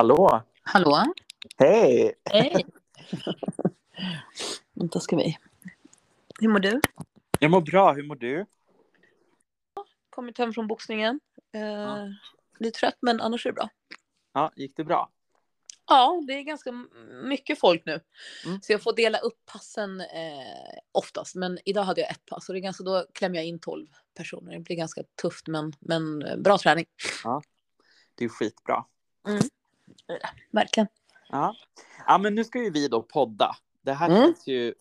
Hallå! Hallå? Hej! Hej! Vänta ska vi. Hur mår du? Jag mår bra, hur mår du? Kommit hem från boxningen. Eh, Ja. Lite trött men annars är det bra. Ja, gick det bra? Ja, det är ganska mycket folk nu. Mm. Så jag får dela upp passen eh, oftast. Men idag hade jag ett pass och det är ganska, då klämmer jag in 12 personer. Det blir ganska tufft men, men eh, bra träning. Det är skitbra. Verkligen. Ja. ja, men nu ska ju vi då podda. Det här Mm. känns ju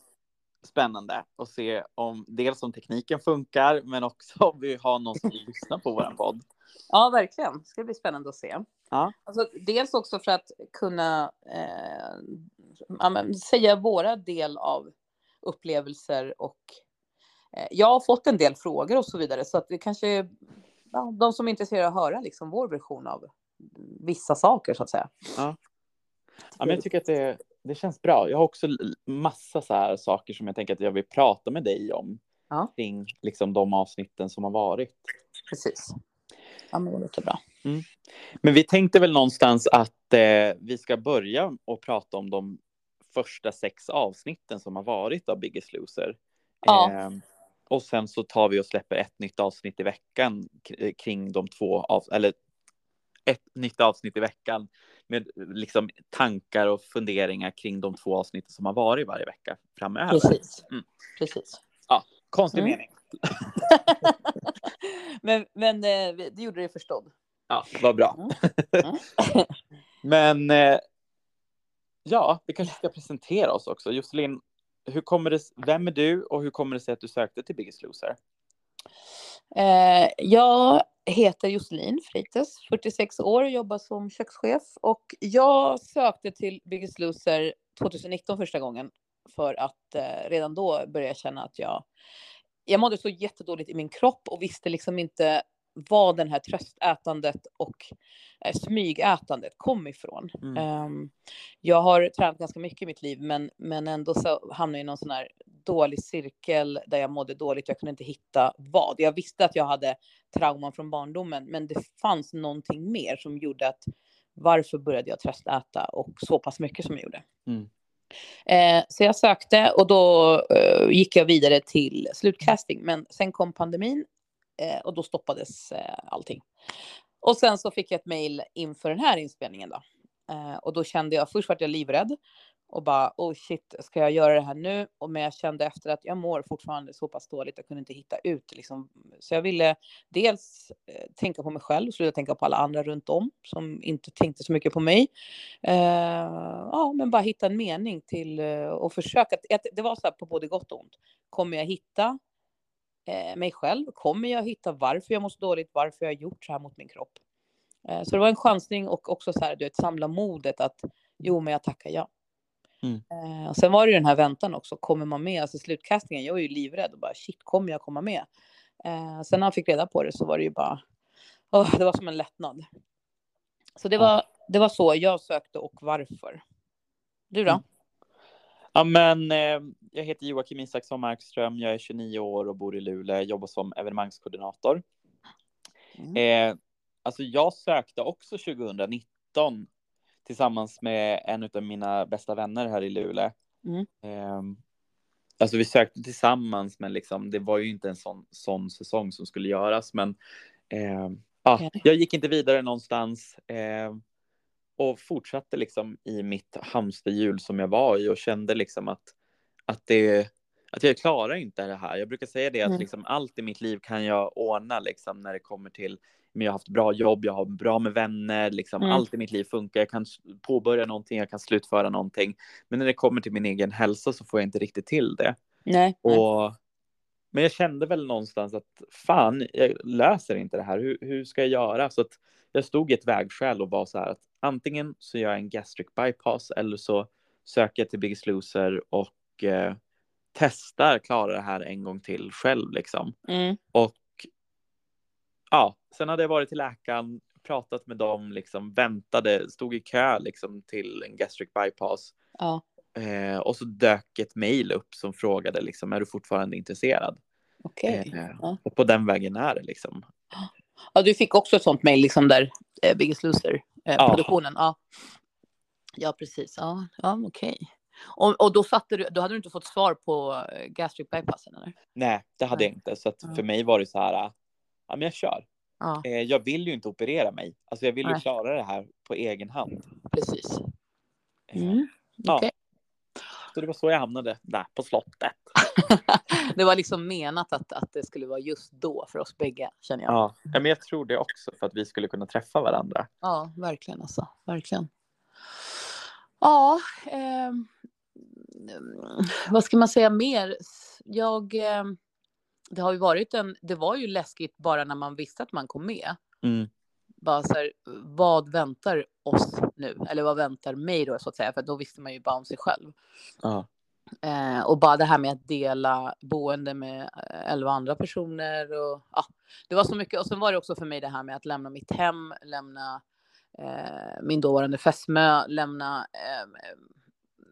spännande att se om dels om tekniken funkar men också om vi har någon som vill lyssna på vår podd. Ja, verkligen. Det ska bli spännande att se. Ja. Alltså, dels också för att kunna eh, ja, men, säga våra del av upplevelser och eh, jag har fått en del frågor och så vidare så att det kanske är ja, de som är intresserade av att höra liksom, vår version av vissa saker så att säga. Ja, men jag tycker att det, det känns bra. Jag har också massa så här saker som jag tänker att jag vill prata med dig om. Ja. Kring liksom de avsnitten som har varit. Precis. Ja, men det låter bra. Men vi tänkte väl någonstans att eh, vi ska börja och prata om de första sex avsnitten som har varit av Biggest Loser. Ja. Eh, och sen så tar vi och släpper ett nytt avsnitt i veckan kring de två, av, eller ett nytt avsnitt i veckan med liksom tankar och funderingar kring de två avsnitten som har varit varje vecka framöver. Precis. Mm. Precis. Konstig Mm. mening. men men eh, det gjorde det förstådd. Ja, vad bra. Mm. Men eh, ja, vi kanske ska presentera oss också. Josselin, hur kommer det, vem är du och hur kommer det sig att du sökte till Biggest Loser? Eh, jag heter Josselin Freites, 46 år, jobbar som kökschef och jag sökte till Biggest Loser 2019 första gången för att eh, redan då började jag känna att jag, jag mådde så jättedåligt i min kropp och visste liksom inte var den här tröstätandet och eh, smygätandet kom ifrån. Mm. Ehm, jag har tränat ganska mycket i mitt liv, men, men ändå så hamnade jag i någon sån här dålig cirkel där jag mådde dåligt. Jag kunde inte hitta vad. Jag visste att jag hade trauman från barndomen, men det fanns någonting mer som gjorde att varför började jag tröstäta och så pass mycket som jag gjorde. Mm. Eh, så jag sökte och då eh, gick jag vidare till slutcasting, men sen kom pandemin eh, och då stoppades eh, allting. Och sen så fick jag ett mejl inför den här inspelningen då. Eh, och då kände jag, först vart jag livrädd och bara oh shit, ska jag göra det här nu? Och men jag kände efter att jag mår fortfarande så pass dåligt, jag kunde inte hitta ut liksom. Så jag ville dels eh, tänka på mig själv sluta tänka på alla andra runt om som inte tänkte så mycket på mig. Eh, ja, men bara hitta en mening till eh, och försöka. att- Det var så här på både gott och ont. Kommer jag hitta eh, mig själv? Kommer jag hitta varför jag mår så dåligt? Varför jag har gjort så här mot min kropp? Eh, så det var en chansning och också så här, du vet, samla modet att jo, men jag tackar ja. Mm. Eh, och sen var det ju den här väntan också. Kommer man med? Alltså slutcastingen, jag är ju livrädd och bara shit, kommer jag komma med? Eh, sen när han fick reda på det så var det ju bara, åh, det var som en lättnad. Så det var, det var så jag sökte och varför. Du då? Mm. Ja, men eh, jag heter Joakim Isaksson Markström. Jag är 29 år och bor i Luleå. Jag jobbar som evenemangskoordinator. Mm. Eh, alltså jag sökte också 2019 tillsammans med en av mina bästa vänner här i Luleå. Mm. Eh, alltså vi sökte tillsammans, men liksom, det var ju inte en sån, sån säsong som skulle göras. Men eh, ja, jag gick inte vidare någonstans eh, och fortsatte liksom i mitt hamsterhjul som jag var i och kände liksom att, att det att jag klarar inte det här. Jag brukar säga det att Mm. liksom allt i mitt liv kan jag ordna liksom när det kommer till men jag har haft bra jobb, jag har bra med vänner, liksom Mm. allt i mitt liv funkar. Jag kan påbörja någonting, jag kan slutföra någonting. Men när det kommer till min egen hälsa så får jag inte riktigt till det. Nej. Och, men jag kände väl någonstans att fan, jag löser inte det här. Hur, hur ska jag göra? Så att jag stod i ett vägskäl och var så här att antingen så gör jag en gastric bypass eller så söker jag till Biggest Loser och eh, testar klara det här en gång till själv liksom. Mm. Och ja, sen hade jag varit till läkaren, pratat med dem, liksom väntade, stod i kö liksom till en gastric bypass. Ja, Eh, och så dök ett mejl upp som frågade liksom, är du fortfarande intresserad? okej. Eh, Ja. Och på den vägen är det liksom. Ja, du fick också ett sånt mejl liksom där eh, Biggest Loser eh, Ja. produktionen. Ja. ja, precis. Ja, ja okej. Och, och då, satte du, då hade du inte fått svar på eh, gastric bypassen eller? Nej, det hade jag inte. Så för mig var det så här, ja men jag kör. Ja, Eh, jag vill ju inte operera mig. Alltså jag vill ju Nej. klara det här på egen hand. precis. Eh, Mm. Ja. okej. Så det var så jag hamnade där på slottet. det var liksom menat att, att det skulle vara just då för oss bägge, känner jag. Ja. ja, men jag tror det också för att vi skulle kunna träffa varandra. Ja, verkligen alltså. Verkligen. Ja, ehm, vad ska man säga mer? Jag, ehm, det har ju varit en, det var ju läskigt bara när man visste att man kom med. Mm. Bara så här, vad väntar oss nu? Eller vad väntar mig då så att säga? För då visste man ju bara om sig själv. Ja. Eh, och bara det här med att dela boende med eh, elva andra personer. Och, ja, det var så mycket. Och sen var det också för mig det här med att lämna mitt hem, lämna eh, min dåvarande fästmö, lämna eh,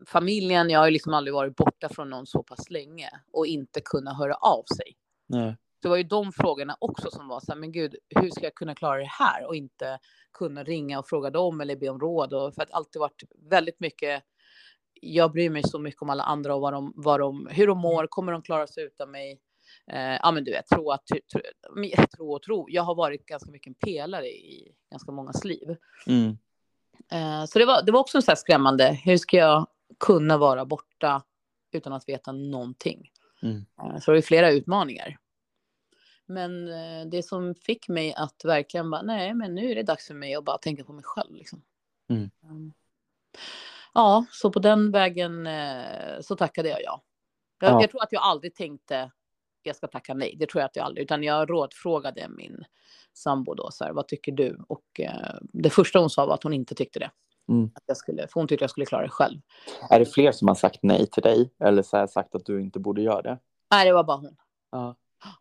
familjen. Jag har ju liksom aldrig varit borta från någon så pass länge och inte kunna höra av sig. Nej. Det var ju de frågorna också som var så här, men gud, hur ska jag kunna klara det här och inte kunna ringa och fråga dem eller be om råd och för att alltid varit väldigt mycket. Jag bryr mig så mycket om alla andra och vad de, vad de, hur de mår, kommer de klara sig utan mig? Eh, ja, men du vet, tro att tro, tro och tro. Jag har varit ganska mycket en pelare i ganska mångas liv. Mm. Eh, så det var, det var också så här skrämmande. Hur ska jag kunna vara borta utan att veta någonting? Mm. Eh, så det är flera utmaningar. Men eh, det som fick mig att verkligen bara, nej, men nu är det dags för mig att bara tänka på mig själv. Liksom. Mm. Mm. Ja, så på den vägen eh, så tackade jag ja. Jag, Ja. jag tror att jag aldrig tänkte jag ska tacka nej. Det tror jag att jag aldrig, utan jag rådfrågade min sambo då så här, vad tycker du? Och eh, det första hon sa var att hon inte tyckte det. Mm. Att jag skulle, för hon tyckte jag skulle klara det själv. Är det fler som har sagt nej till dig? Eller så har sagt att du inte borde göra det? Nej, det var bara hon. Ja.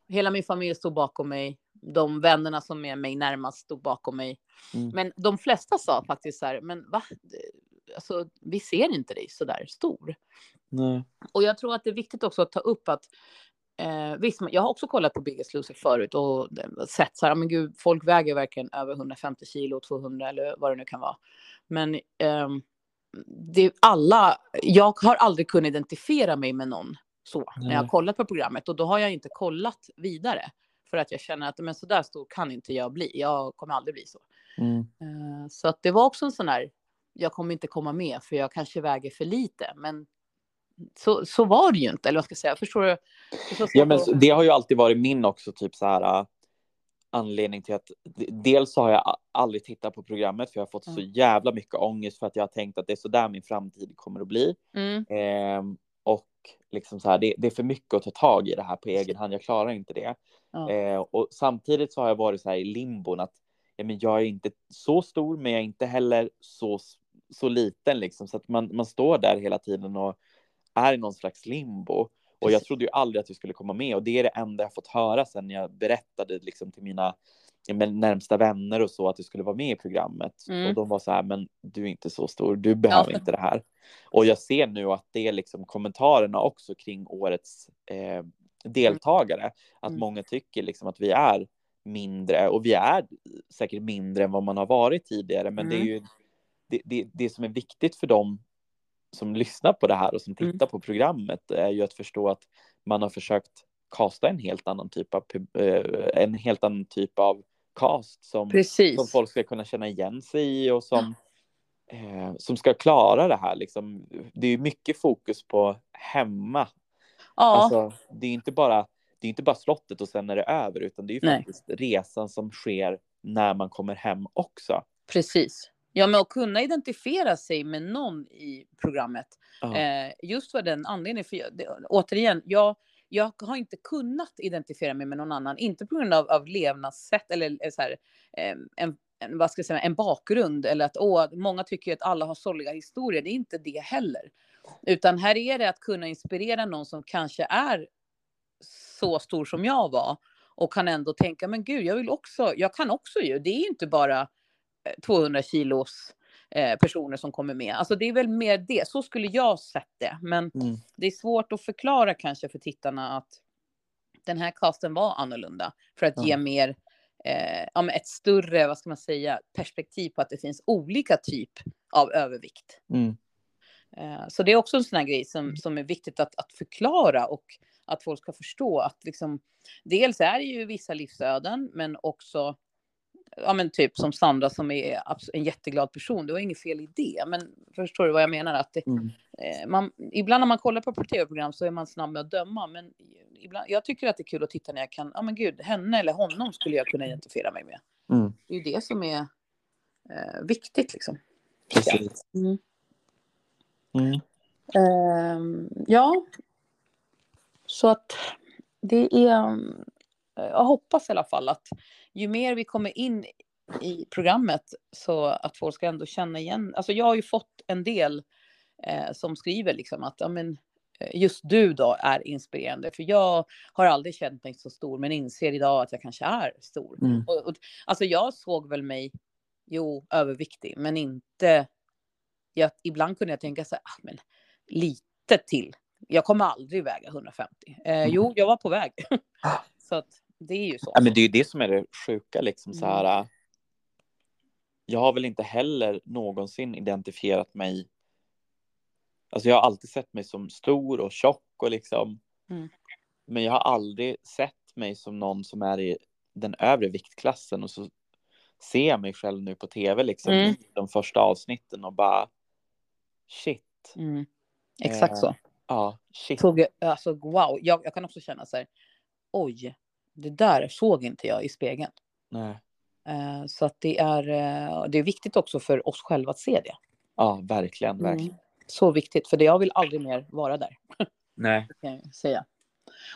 Hela min familj stod bakom mig. De vännerna som är mig närmast stod bakom mig. Mm. Men de flesta sa faktiskt så här, men va? Alltså, vi ser inte dig så där stor. Nej. Och jag tror att det är viktigt också att ta upp att eh, visst, jag har också kollat på Biggest Loser förut och sett så här, men gud, folk väger verkligen över 150 kilo, 200 eller vad det nu kan vara. Men ehm, det alla, jag har aldrig kunnat identifiera mig med någon så när jag har Nej. kollat på programmet och då har jag inte kollat vidare för att jag känner att men så där stor kan inte jag bli. Jag kommer aldrig bli så. Mm. Eh, Så att det var också en sån här, jag kommer inte komma med för jag kanske väger för lite. Men så, så var det ju inte, eller vad ska jag säga? Förstår du? Så Ja, men så- det har ju alltid varit min också typ så här äh, anledning till att dels så har jag aldrig tittat på programmet för jag har fått så Mm. jävla mycket ångest för att jag har tänkt att det är så där min framtid kommer att bli. Mm, Ehm, och liksom så här, det, det är för mycket att ta tag i det här på egen hand. Jag klarar inte det. ja. Eh, och samtidigt så har jag varit så här i limbon att ja, men jag är inte så stor, men jag är inte heller så, så liten liksom. Så att man, man står där hela tiden och är i någon slags limbo. Och jag trodde ju aldrig att vi skulle komma med och det är det enda jag fått höra sen jag berättade liksom till mina närmsta vänner och så att du skulle vara med i programmet. Mm. Och de var så här, men du är inte så stor, du behöver Ja. inte det här. Och jag ser nu att det är liksom kommentarerna också kring årets eh, deltagare. Att Mm. många tycker liksom att vi är mindre och vi är säkert mindre än vad man har varit tidigare. Men det är Mm. ju det, det, det som är viktigt för dem som lyssnar på det här och som Mm. tittar på programmet är ju att förstå att man har försökt kasta en helt annan typ av eh, en helt annan typ av cast som, Precis. som folk ska kunna känna igen sig i och som eh, som ska klara det här liksom. Det är mycket fokus på hemma. ja, Alltså, det är inte bara det är inte bara slottet och sen är det över utan det är ju Nej. faktiskt resan som sker när man kommer hem också. precis. Ja, men att kunna identifiera sig med någon i programmet. Eh, just för den anledningen. För jag, det, återigen, jag, jag har inte kunnat identifiera mig med någon annan. Inte på grund av, av levnadssätt eller eh, så här, eh, en, en, vad ska jag säga, en bakgrund. Eller att åh, många tycker att alla har sorgliga historier. Det är inte det heller. Utan här är det att kunna inspirera någon som kanske är så stor som jag var. Och kan ändå tänka, men gud, jag vill också, jag kan också ju. Det är inte bara 200 kilos eh, personer som kommer med. Alltså det är väl mer det. Så skulle jag sett det. Men Mm. det är svårt att förklara kanske för tittarna att den här casten var annorlunda. För att Ja. ge mer eh, ja, ett större, vad ska man säga, perspektiv på att det finns olika typ av övervikt. Mm. Eh, så det är också en sån här grej som, som är viktigt att, att förklara och att folk ska förstå att liksom, dels är det ju vissa livsöden, men också ja men typ som Sandra som är en jätteglad person, det var inget fel i det. Men förstår du vad jag menar? Att det, Mm. eh, man, ibland när man kollar på tv-program så är man snabb med att döma. Men ibland, jag tycker att det är kul att titta när jag kan, ja men gud, henne eller honom skulle jag kunna identifiera mig med. Mm. Det är ju det som är eh, viktigt liksom. Precis. Mm. Ehm, ja, så att det är, jag hoppas i alla fall att ju mer vi kommer in i programmet så att folk ska ändå känna igen. Alltså jag har ju fått en del eh, som skriver liksom att ja, men, eh, just du då är inspirerande. För jag har aldrig känt mig så stor men inser idag att jag kanske är stor. Mm. Och, och, alltså jag såg väl mig, jo, överviktig, men inte... Jag, ibland kunde jag tänka så här, ah, men lite till. Jag kommer aldrig väga 150. Eh, Mm. Jo, jag var på väg. så att det är ju så. Ja, men det är ju det som är det sjuka liksom så Mm. här. äh, Jag har väl inte heller någonsin identifierat mig. Alltså jag har alltid sett mig som stor och tjock och liksom. Mm. Men jag har aldrig sett mig som någon som är i den övre viktklassen och så ser jag mig själv nu på tv liksom Mm. de första avsnitten och bara shit. Mm. Exakt Eh, så. Ja, shit. Jag, alltså, wow, jag, jag kan också känna så här, oj, det där såg inte jag i spegeln. Nej. Eh, så att det är, eh, det är viktigt också för oss själva att se det. Ja, verkligen, verkligen. Mm. Så viktigt, för jag vill aldrig mer vara där. Nej. kan jag säga.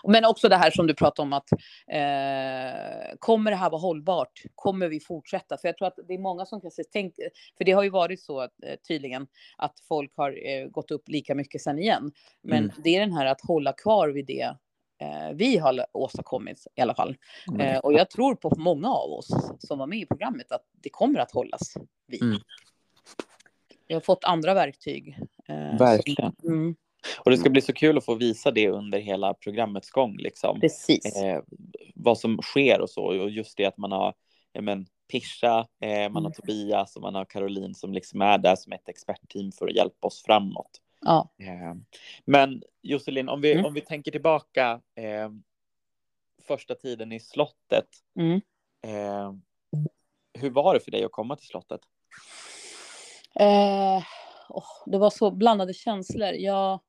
Men också det här som du pratade om att eh, kommer det här vara hållbart? Kommer vi fortsätta? För jag tror att det är många som kanske tänker, för det har ju varit så att, eh, tydligen att folk har eh, gått upp lika mycket sen igen. Men Mm. det är den här att hålla kvar vid det vi har åstadkommit i alla fall. Mm. Eh, och jag tror på många av oss som var med i programmet att det kommer att hållas vid. Mm. Jag har fått andra verktyg. eh, Verkligen. Mm, Och det ska bli så kul att få visa det under hela programmets gång liksom. precis. eh, vad som sker och så. Och just det att man har ja, men, Pisha, eh, man har Mm. Tobias och man har Caroline som liksom är där som ett expertteam för att hjälpa oss framåt. Ja. Eh, men Josselin, om vi, Mm. om vi tänker tillbaka eh, första tiden i slottet. Mm. Eh, hur var det för dig att komma till slottet? Eh, åh, det var så blandade känslor. Jag,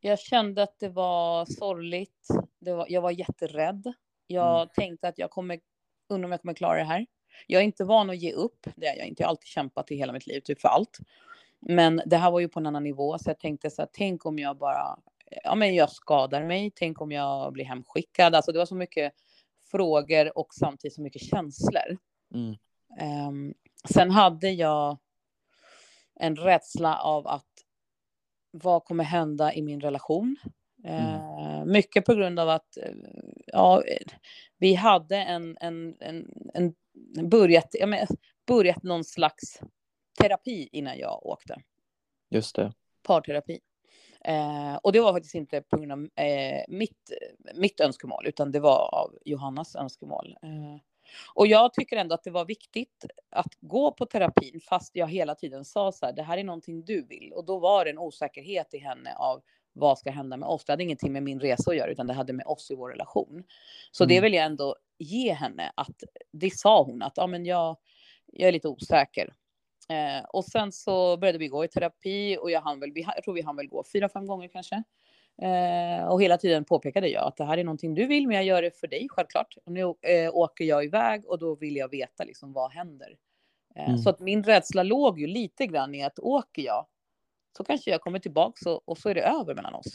jag kände att det var sorgligt. Det var, jag var jätterädd. Jag Mm. tänkte att jag kommer, undrar om jag kommer klara det här. Jag är inte van att ge upp. Det är jag inte. Jag har alltid kämpat i hela mitt liv, typ för allt. Men det här var ju på en annan nivå, så jag tänkte så här, tänk om jag bara, ja men jag skadar mig, tänk om jag blir hemskickad. Alltså det var så mycket frågor och samtidigt så mycket känslor. Mm. Ehm, sen hade jag en rädsla av att vad kommer hända i min relation? Eh, mycket på grund av att eh, ja, vi hade en, en, en, en börjat, ja, men, börjat någon slags terapi innan jag åkte. Just det. Parterapi. Eh, och det var faktiskt inte på grund av eh, mitt, mitt önskemål, utan det var av Johannas önskemål. Eh, och jag tycker ändå att det var viktigt att gå på terapin, fast jag hela tiden sa så här, det här är någonting du vill. Och då var det en osäkerhet i henne av vad ska hända med oss. Det hade ingenting med min resa att göra, utan det hade med oss i vår relation. Så det Mm. vill jag ändå ge henne, att det sa hon, att ja, men jag, jag är lite osäker. Eh, och sen så började vi gå i terapi och jag, hann väl, vi, jag tror vi hann väl gå fyra, fem gånger kanske. Eh, och hela tiden påpekade jag att det här är någonting du vill, men jag gör det för dig självklart. Och nu eh, åker jag iväg och då vill jag veta liksom vad händer. Eh, Mm. Så att min rädsla låg ju lite grann i att åker jag så kanske jag kommer tillbaka och, och så är det över mellan oss.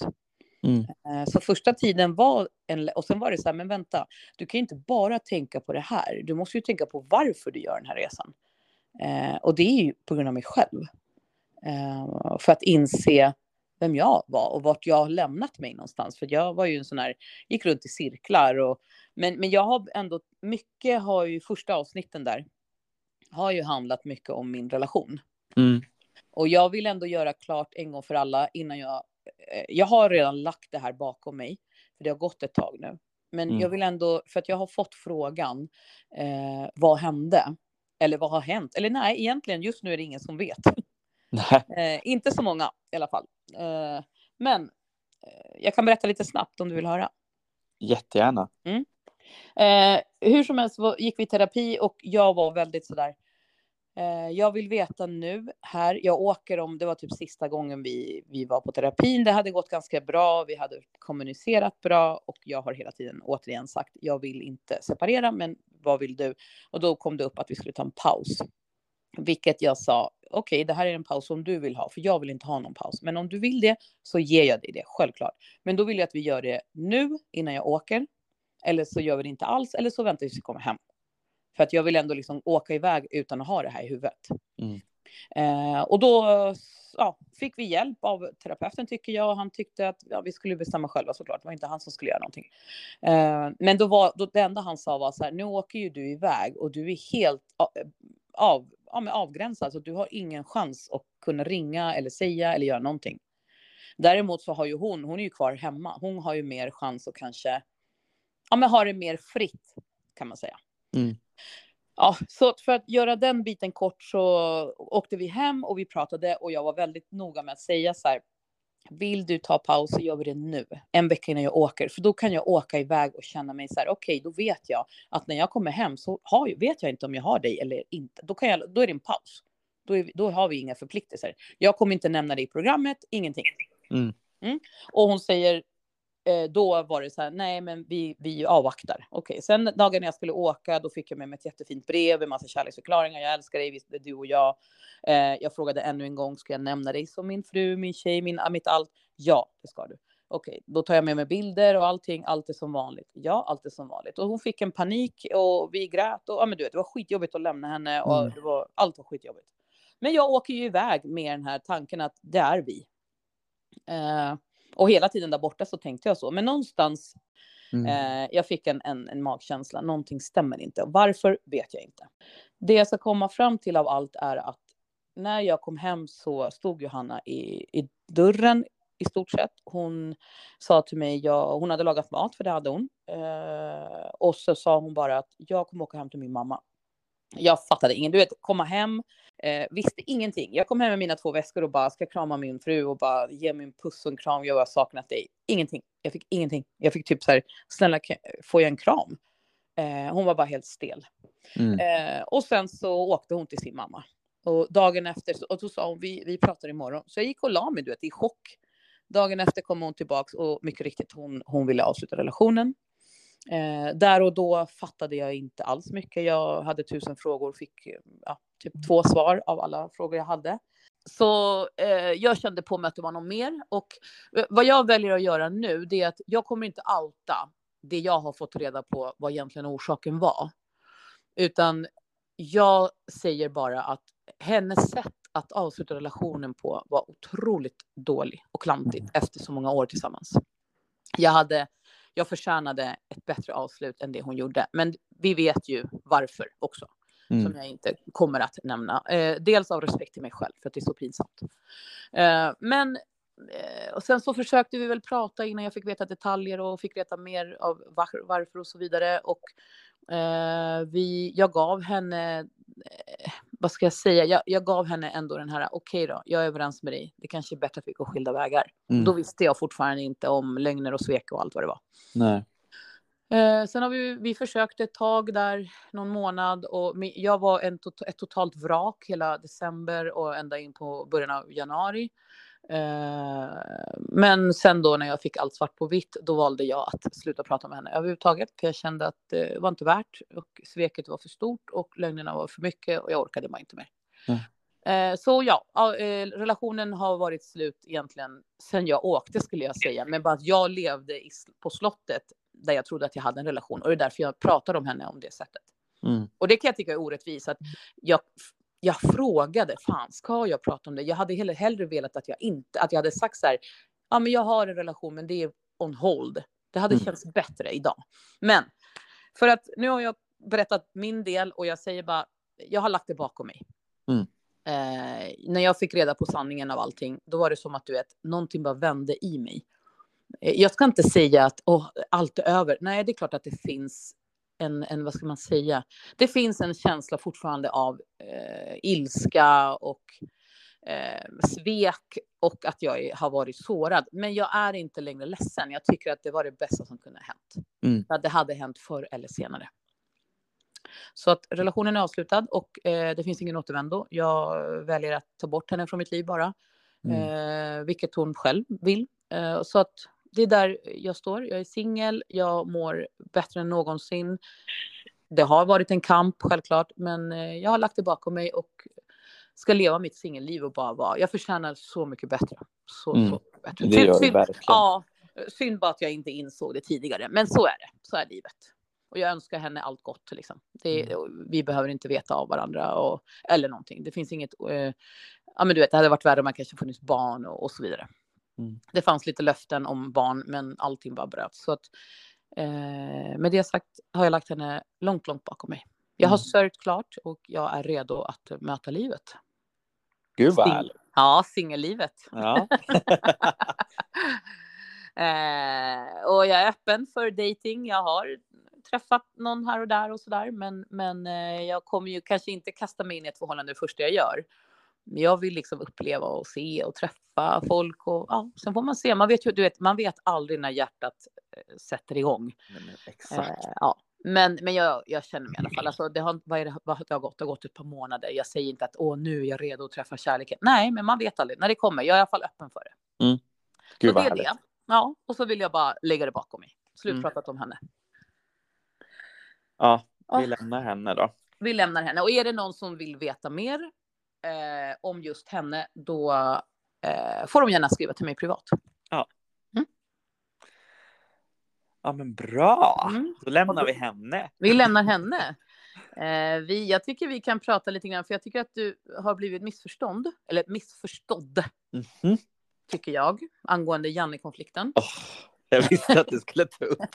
Mm. Eh, Så första tiden var en, och sen var det så här, men vänta, du kan ju inte bara tänka på det här. Du måste ju tänka på varför du gör den här resan. Eh, och det är ju på grund av mig själv. Eh, för att inse vem jag var och vart jag har lämnat mig någonstans. För jag var ju en sån här, gick runt i cirklar och, men, men jag har ändå, mycket har ju, första avsnitten där, har ju handlat mycket om min relation. Mm. Och jag vill ändå göra klart en gång för alla innan jag... eh, Jag har redan lagt det här bakom mig, för det har gått ett tag nu. Men Mm. jag vill ändå, för att jag har fått frågan, eh, vad hände? Eller vad har hänt? Eller nej, egentligen just nu är det ingen som vet. Eh, inte så många i alla fall. Eh, men eh, jag kan berätta lite snabbt om du vill höra. Jättegärna. Eh, hur som helst gick vi i terapi och jag var väldigt sådär. Eh, jag vill veta nu här. Jag åker om det var typ sista gången vi, vi var på terapin. Det hade gått ganska bra. Vi hade kommunicerat bra och jag har hela tiden återigen sagt jag vill inte separera, men vad vill du? Och då kom det upp att vi skulle ta en paus, vilket jag sa. Okej, det här är en paus som du vill ha, för jag vill inte ha någon paus. Men om du vill det så ger jag dig det, självklart. Men då vill jag att vi gör det nu innan jag åker. Eller så gör vi det inte alls, eller så väntar vi tills vi kommer hem. För att jag vill ändå liksom åka iväg utan att ha det här i huvudet. Mm. Eh, och då ja, fick vi hjälp av terapeuten tycker jag. Han tyckte att ja, vi skulle bestämma själva såklart. Det var inte han som skulle göra någonting. Eh, men då var, då, det enda han sa var så här, nu åker ju du iväg och du är helt a- av, men avgränsad. Så du har ingen chans att kunna ringa eller säga eller göra någonting. Däremot så har ju hon, hon är ju kvar hemma. Hon har ju mer chans att kanske, ja men ha det mer fritt kan man säga. Mm. Ja, så för att göra den biten kort så åkte vi hem och vi pratade och jag var väldigt noga med att säga så här. Vill du ta paus så gör vi det nu, en vecka innan jag åker. För då kan jag åka iväg och känna mig så här, okej, då vet jag att när jag kommer hem så har, vet jag inte om jag har dig eller inte. Då, kan jag, då är det en paus. Då, är då har vi inga förpliktelser. Jag kommer inte nämna det i programmet, ingenting. Mm. Och hon säger, eh, då var det så här, nej men vi, vi avvaktar. Okej, sen dagen när jag skulle åka, då fick jag med mig ett jättefint brev med massa kärleksförklaringar. Jag älskar dig, visst är du och jag. Eh, jag frågade ännu en gång, ska jag nämna dig som min fru, min tjej, min, mitt allt? Ja, det ska du. Okej, då tar jag med mig bilder och allting, allt är som vanligt. Ja, allt är som vanligt. Och hon fick en panik och vi grät och ja, men du vet, det var skitjobbigt att lämna henne och Mm. det var, allt var skitjobbigt. Men jag åker ju iväg med den här tanken att det är vi. Eh, och hela tiden där borta så tänkte jag så. Men någonstans, Mm. eh, jag fick en, en, en magkänsla. Någonting stämmer inte. Varför vet jag inte. Det jag ska komma fram till av allt är att när jag kom hem så stod Johanna i, i dörren i stort sett. Hon sa till mig, jag, hon hade lagat mat, för det hade hon. Eh, och så sa hon bara att jag kommer åka hem till min mamma. Jag fattade ingen, du vet, komma hem, eh, visste ingenting. Jag kom hem med mina två väskor och bara ska krama min fru och bara ge mig en puss och en kram. Jag har saknat dig. Ingenting. Jag fick ingenting. Jag fick typ så här, snälla får jag en kram? Eh, hon var bara helt stel. Mm. Eh, och sen så åkte hon till sin mamma. Och dagen efter, och då sa hon, vi, vi pratar imorgon. Så jag gick och la mig, du vet, i chock. Dagen efter kom hon tillbaks och mycket riktigt, hon, hon ville avsluta relationen. Eh, där och då fattade jag inte alls mycket. Jag hade tusen frågor, fick eh, ja, typ två svar av alla frågor jag hade. Så eh, jag kände på mig att det var något mer. Och eh, vad jag väljer att göra nu, det är att jag kommer inte outa det jag har fått reda på vad egentligen orsaken var. Utan jag säger bara att hennes sätt att avsluta relationen på var otroligt dålig och klantigt efter så många år tillsammans. Jag, hade, jag förtjänade ett bättre avslut än det hon gjorde. Men vi vet ju varför också, som Mm. jag inte kommer att nämna. Eh, dels av respekt till mig själv, för att det är så pinsamt. Eh, men eh, och sen så försökte vi väl prata innan jag fick veta detaljer och fick veta mer av var, varför och så vidare. Och eh, vi, jag gav henne, eh, vad ska jag säga, jag, jag gav henne ändå den här, okej då, jag är överens med dig, det kanske är bättre att vi går skilda vägar. Mm. Då visste jag fortfarande inte om lögner och svek och allt vad det var. Nej. Eh, sen har vi, vi försökt ett tag där, någon månad. Och jag var en ett totalt vrak hela december och ända in på början av januari. Eh, men sen då när jag fick allt svart på vitt, då valde jag att sluta prata med henne överhuvudtaget. För jag kände att det var inte värt och sveket var för stort och lögnerna var för mycket och jag orkade bara inte mer. Mm. Eh, så ja, eh, relationen har varit slut egentligen sen jag åkte skulle jag säga. Men bara att jag levde på slottet där jag trodde att jag hade en relation. Och det är därför jag pratar om henne om det sättet. Mm. Och det kan jag tycka är orättvist. Att jag, jag frågade, fan ska jag prata om det? Jag hade hellre, hellre velat att jag inte, att jag hade sagt så här, ja men jag har en relation men det är on hold. Det hade Mm. känts bättre idag. Men för att nu har jag berättat min del och jag säger bara, jag har lagt det bakom mig. Mm. Eh, när jag fick reda på sanningen av allting, då var det som att du vet, någonting bara vände i mig. Jag ska inte säga att oh, allt är över. Nej, det är klart att det finns en, en, vad ska man säga, det finns en känsla fortfarande av eh, ilska och eh, svek och att jag har varit sårad. Men jag är inte längre ledsen. Jag tycker att det var det bästa som kunde ha hänt. Mm. Att det hade hänt förr eller senare. Så att relationen är avslutad och eh, det finns ingen återvändo. Jag väljer att ta bort henne från mitt liv bara, Mm. eh, vilket hon själv vill. Eh, så att det är där jag står. Jag är singel, jag mår bättre än någonsin. Det har varit en kamp självklart, men eh, jag har lagt det bakom mig och ska leva mitt singelliv och bara vara. Jag förtjänar så mycket bättre. Så, Mm. så mycket bättre. Det gör du Synd- verkligen. Ja, synd bara att jag inte insåg det tidigare. Men så är det. Så är livet. Och jag önskar henne allt gott. Liksom. Det, Vi behöver inte veta av varandra och, eller någonting. Det finns inget... Eh, ja, men du vet, det hade varit värre om man kanske funnits barn och, och så vidare. Mm. Det fanns lite löften om barn, men allting bara bröts. Så att, eh, med det sagt har jag lagt henne långt, långt bakom mig. Jag har Mm. sörjt klart och jag är redo att möta livet. Gud vad härligt. Ja, singellivet. Ja. Eh, och jag är öppen för dating. Jag har träffat någon här och där och sådär. Men, men eh, jag kommer ju kanske inte kasta mig in i ett förhållande det första jag gör. Men jag vill liksom uppleva och se och träffa folk och ja, sen får man se. Man vet ju, du vet, man vet aldrig när hjärtat eh, sätter igång. Men Exakt. Eh, ja. Men, men jag, jag känner mig i alla fall. Alltså, det, har, vad är det, vad det har gått? Det har gått ett par månader. Jag säger inte att Åh, nu är jag redo att träffa kärleken. Nej, men man vet aldrig när det kommer. Jag är i alla fall öppen för det. Gud så det är härligt. det. Ja, och så vill jag bara lägga det bakom mig. Slutpratat om henne. Ja, Ja. vi lämnar henne då. Vi lämnar henne. Och är det någon som vill veta mer eh, om just henne, då eh, får de gärna skriva till mig privat. Ja men bra. Mm. Då lämnar vi henne. Vi lämnar henne. Eh, vi, jag tycker vi kan prata lite grann, för jag tycker att du har blivit missförstånd, eller missförstådd, Mhm. tycker jag, angående Janne-konflikten. Åh, jag visste att du skulle ta upp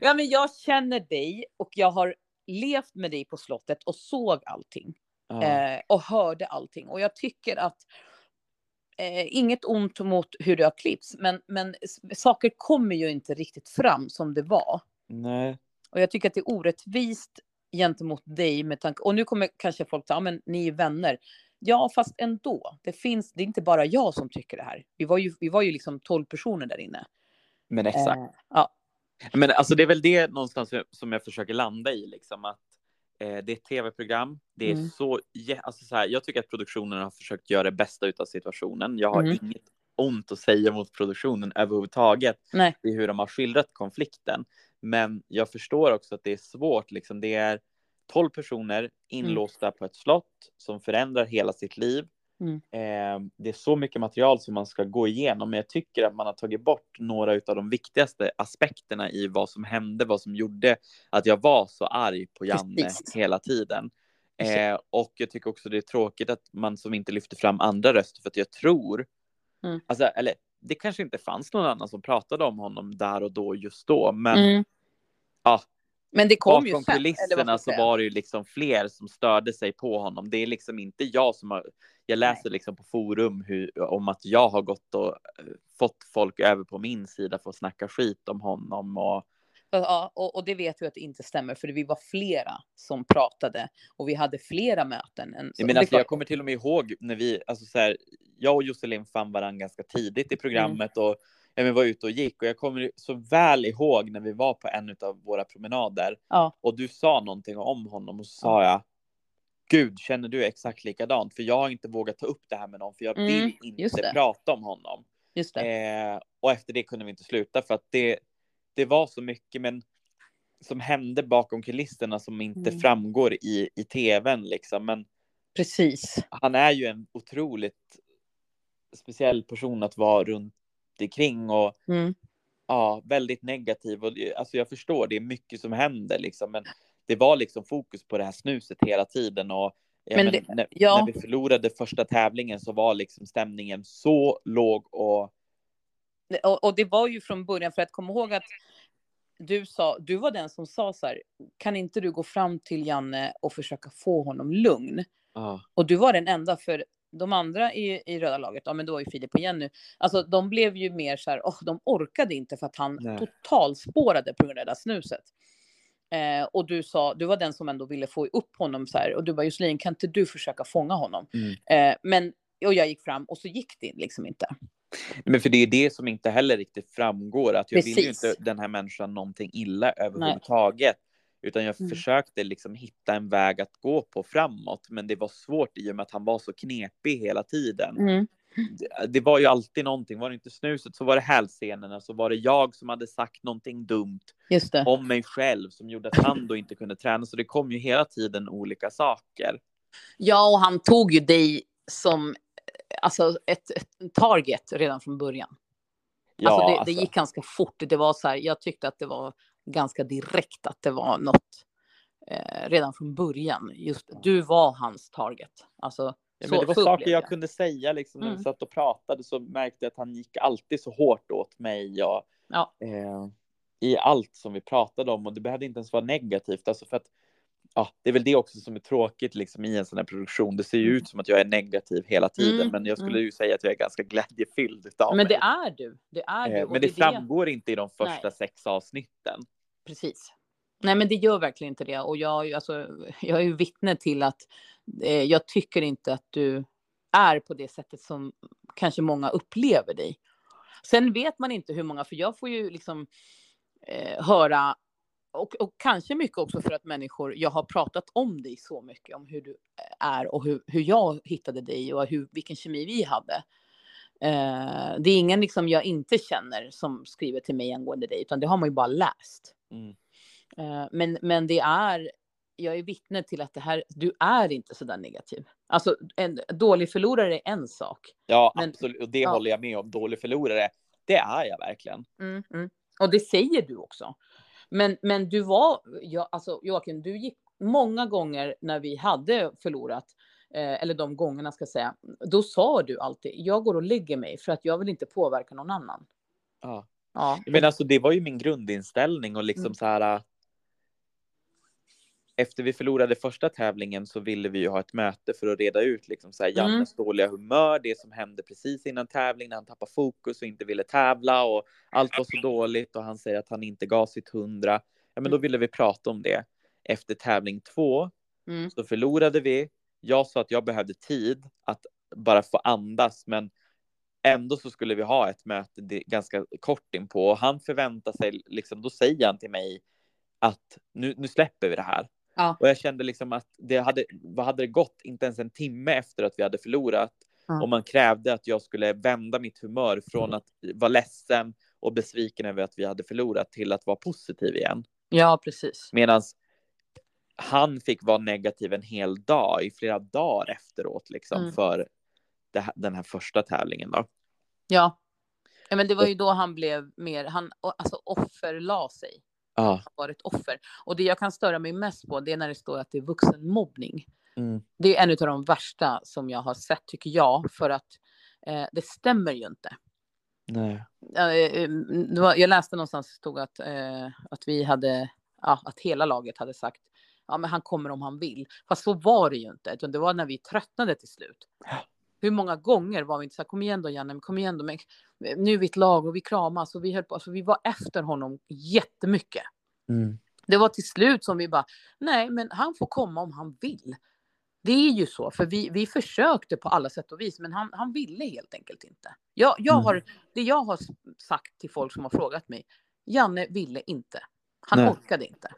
Ja, men jag känner dig och jag har levt med dig på slottet och såg allting. Eh, och hörde allting. Och jag tycker att eh, inget ont mot hur det har klippts, men, men saker kommer ju inte riktigt fram som det var. Nej. Och jag tycker att det är orättvist gentemot dig med tanke, och nu kommer kanske folk säga, ja, men ni är vänner. Ja, fast ändå. Det finns, det är inte bara jag som tycker det här. Vi var ju, vi var ju liksom 12 personer där inne. Men exakt. Eh, ja, Men alltså det är väl det någonstans som jag försöker landa i liksom att eh, det är ett tv-program. Det är Mm. så, alltså så här, jag tycker att produktionen har försökt göra det bästa utav situationen. Jag har Mm. inget ont att säga mot produktionen överhuvudtaget nej, i hur de har skildrat konflikten. Men jag förstår också att det är svårt. Liksom. Det är 12 personer inlåsta på ett slott som förändrar hela sitt liv. Mm. Eh, det är så mycket material som man ska gå igenom, men jag tycker att man har tagit bort några av de viktigaste aspekterna i vad som hände, vad som gjorde att jag var så arg på Janne Precis. hela tiden. Eh, och jag tycker också det är tråkigt att man som inte lyfter fram andra röster, för att jag tror, Mm. alltså, eller det kanske inte fanns någon annan som pratade om honom där och då, just då, men mm. ja, men det kom ju bakom eller vad kulisserna så var det ju liksom fler som störde sig på honom. Det är liksom inte jag som har, jag läser liksom på forum hur, om att jag har gått och eh, fått folk över på min sida för att snacka skit om honom och Ja, och, och det vet vi att det inte stämmer, för vi var flera som pratade och vi hade flera möten. Än, menar, är alltså, jag kommer till och med ihåg när vi, alltså så här, jag och Josselin fann varandra ganska tidigt i programmet och ja, men var ute och gick och jag kommer så väl ihåg när vi var på en av våra promenader Ja, och du sa någonting om honom och så sa jag Gud, känner du exakt likadant? För jag har inte vågat ta upp det här med någon för jag Mm, vill just inte prata om honom. just. Eh, och efter det kunde vi inte sluta för att det, det var så mycket men som hände bakom kulisserna som inte Mm. framgår i, i tvn liksom. Men Precis. han är ju en otroligt speciell person att vara runt omkring och Mm. ja, väldigt negativ. Och alltså jag förstår, det är mycket som händer liksom, men det var liksom fokus på det här snuset hela tiden och ja, Men men det- när, ja. när vi förlorade första tävlingen så var liksom stämningen så låg och Och, och det var ju från början, för att komma ihåg att du sa, du var den som sa så här, kan inte du gå fram till Janne och försöka få honom lugn? ja, Och du var den enda, för de andra i, i röda laget, ja men då är Filip och Jenny, alltså de blev ju mer så här, oh, de orkade inte för att han Nej. totalspårade på grund av det där snuset. Eh, och du sa, du var den som ändå ville få upp honom så här, och du bara Josselin, kan inte du försöka fånga honom? Mm. Eh, men, och jag gick fram och så gick det liksom inte. Men för det är det som inte heller riktigt framgår, att jag vill ju Precis. inte den här människan någonting illa överhuvudtaget. Utan jag Mm. försökte liksom hitta en väg att gå på framåt, men det var svårt i och med att han var så knepig hela tiden. Mm. Det, det var ju alltid någonting, var det inte snuset så var det hälsenorna, så var det jag som hade sagt någonting dumt Just det. om mig själv som gjorde att han då inte kunde träna. Så det kom ju hela tiden olika saker. Ja, och han tog ju dig som alltså ett, ett target redan från början. Ja, alltså det, det alltså. gick ganska fort. Det var så här, jag tyckte att det var ganska direkt att det var något eh, redan från början. Just du var hans target. Alltså, Ja, men det var saker upplevde jag kunde säga liksom när vi Mm. satt och pratade så märkte jag att han gick alltid så hårt åt mig och Ja. eh, i allt som vi pratade om och det behövde inte ens vara negativt alltså för att ja, det är väl det också som är tråkigt liksom i en sån här produktion. Det ser ju Mm. ut som att jag är negativ hela tiden, Mm, men jag skulle mm. ju säga att jag är ganska glädjefylld Men mig. det är du. Det är du. eh, men det, är framgår inte i de första Nej. sex avsnitten. Precis. Nej, men det gör verkligen inte det. Och jag, alltså, jag är ju vittne till att eh, jag tycker inte att du är på det sättet som kanske många upplever dig. Sen vet man inte hur många, för jag får ju liksom eh, höra och, och kanske mycket också för att människor, jag har pratat om dig så mycket, om hur du är och hur, hur jag hittade dig och hur, vilken kemi vi hade. Eh, det är ingen liksom jag inte känner som skriver till mig angående dig, utan det har man ju bara läst. Mm. Eh, men, men det är, jag är vittne till att det här, du är inte så där negativ. Alltså en dålig förlorare är en sak. Ja, Men- absolut. Och det ja. håller jag med om. Dålig förlorare, det är jag verkligen. Mm, mm. Och det säger du också. Men, men du var, ja, alltså Joakim, du gick många gånger när vi hade förlorat, eh, eller de gångerna ska jag säga, då sa du alltid, jag går och lägger mig för att jag vill inte påverka någon annan. Ja. Ja, Men alltså det var ju min grundinställning och liksom Mm. så här. Efter vi förlorade första tävlingen så ville vi ju ha ett möte för att reda ut liksom så här Mm. Jannes dåliga humör, det som hände precis innan tävling när han tappade fokus och inte ville tävla och allt var så dåligt och han säger att han inte gav sitt hundra. Ja, men då Mm. ville vi prata om det. Efter tävling två mm, så förlorade vi. Jag sa att jag behövde tid att bara få andas, men ändå så skulle vi ha ett möte ganska kort inpå och han förväntar sig liksom, då säger han till mig att nu, nu släpper vi det här. Ja. Och jag kände liksom att det hade, vad hade det gått, inte ens en timme efter att vi hade förlorat, Ja. och man krävde att jag skulle vända mitt humör från att vara ledsen och besviken över att vi hade förlorat till att vara positiv igen. ja precis. Medan han fick vara negativ en hel dag, i flera dagar efteråt, liksom, Mm. för det den här första tävlingen. Då. Ja. ja, men det var ju då han blev mer, han alltså offerla sig. Ja. var ett offer. Och det jag kan störa mig mest på det är när det står att det är vuxenmobbning. Mm. Det är en av de värsta som jag har sett tycker jag för att eh, det stämmer ju inte. Nej. Eh, var, jag läste någonstans stod att, eh, att vi hade, ja, att hela laget hade sagt ja, men han kommer om han vill. Fast så var det ju inte, utan det var när vi tröttnade till slut. Hur många gånger var vi inte så här, kom igen då Janne, kom igen då, men nu är vi ett lag och vi kramas och vi höll på, alltså vi var efter honom jättemycket. Mm. Det var till slut som vi bara, nej men han får komma om han vill. Det är ju så, för vi, vi försökte på alla sätt och vis, men han, han ville helt enkelt inte. Jag, jag Mm. har, det jag har sagt till folk som har frågat mig, Janne ville inte. Han Nej. orkade inte.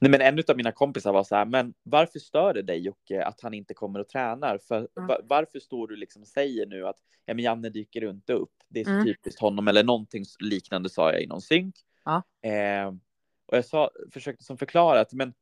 Nej, men en av mina kompisar var så här, men varför stör det dig Jocke att han inte kommer och tränar? För, Mm. va- varför står du liksom och säger nu att ja, men Janne dyker inte upp? Det är så Mm. typiskt honom eller någonting liknande sa jag i någon synk. Ja. Eh, och jag sa, försökte som förklara att men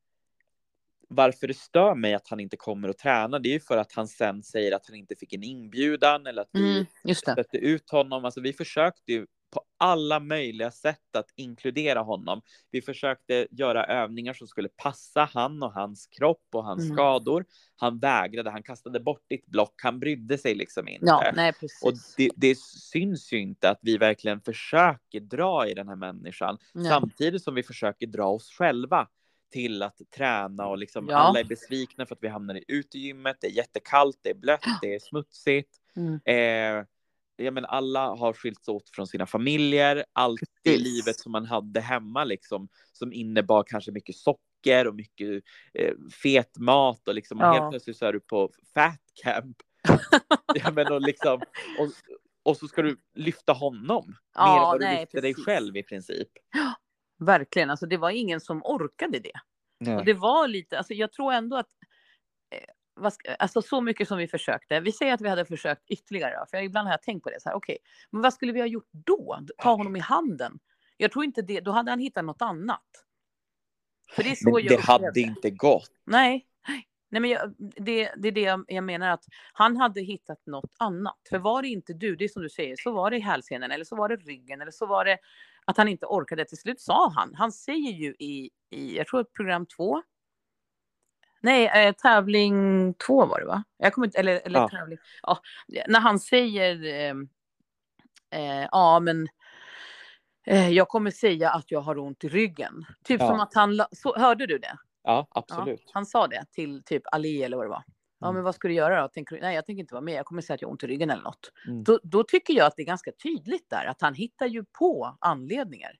varför det stör mig att han inte kommer och tränar, det är ju för att han sen säger att han inte fick en inbjudan eller att vi Mm, stötte ut honom. Alltså vi försökte ju på alla möjliga sätt att inkludera honom. Vi försökte göra övningar som skulle passa han och hans kropp och hans Mm. skador. Han vägrade, han kastade bort ditt block, han brydde sig liksom inte. Ja, nej precis. Och det, det syns ju inte att vi verkligen försöker dra i den här människan Nej. samtidigt som vi försöker dra oss själva. till att träna och liksom Ja. alla är besvikna för att vi hamnar i utegymmet. Det är jättekallt, det är blött, det är smutsigt. Mm. Eh, ja, men alla har skilts åt från sina familjer. Allt Precis. livet som man hade hemma liksom, som innebar kanske mycket socker och mycket eh, fet mat och liksom Ja. helt plötsligt så är du på fat camp. ja, men, och, liksom, och, och så ska du lyfta honom mer Ja, än vad du nej, lyfter dig precis. själv i princip. Verkligen, alltså det var ingen som orkade det. Och det var lite, alltså jag tror ändå att, alltså så mycket som vi försökte, vi säger att vi hade försökt ytterligare, för ibland har jag tänkt på det så här, okej, men vad skulle vi ha gjort då? Ta honom i handen? Jag tror inte det, då hade han hittat något annat. För det är så Men jag det hade inte gått. Nej, nej men jag, det, det är det jag, jag menar att han hade hittat något annat. För var det inte du, det är som du säger, så var det i hälsenan eller så var det ryggen eller så var det att han inte orkade. Till slut sa han, han säger ju i, i jag tror program två. Nej, eh, tävling två var det va? Jag kommer inte, eller, eller Ja. tävling. Ja, när han säger, eh, eh, ja men eh, jag kommer säga att jag har ont i ryggen. Typ Ja. som att han, så, hörde du det? Ja, Ja, absolut. han sa det till typ Ali eller vad det var. Ja, Mm. men vad ska du göra då? Tänker nej, jag tänker inte vara med. Jag kommer säga att jag har ont i ryggen eller något. Mm. Då, då tycker jag att det är ganska tydligt där att han hittar ju på anledningar.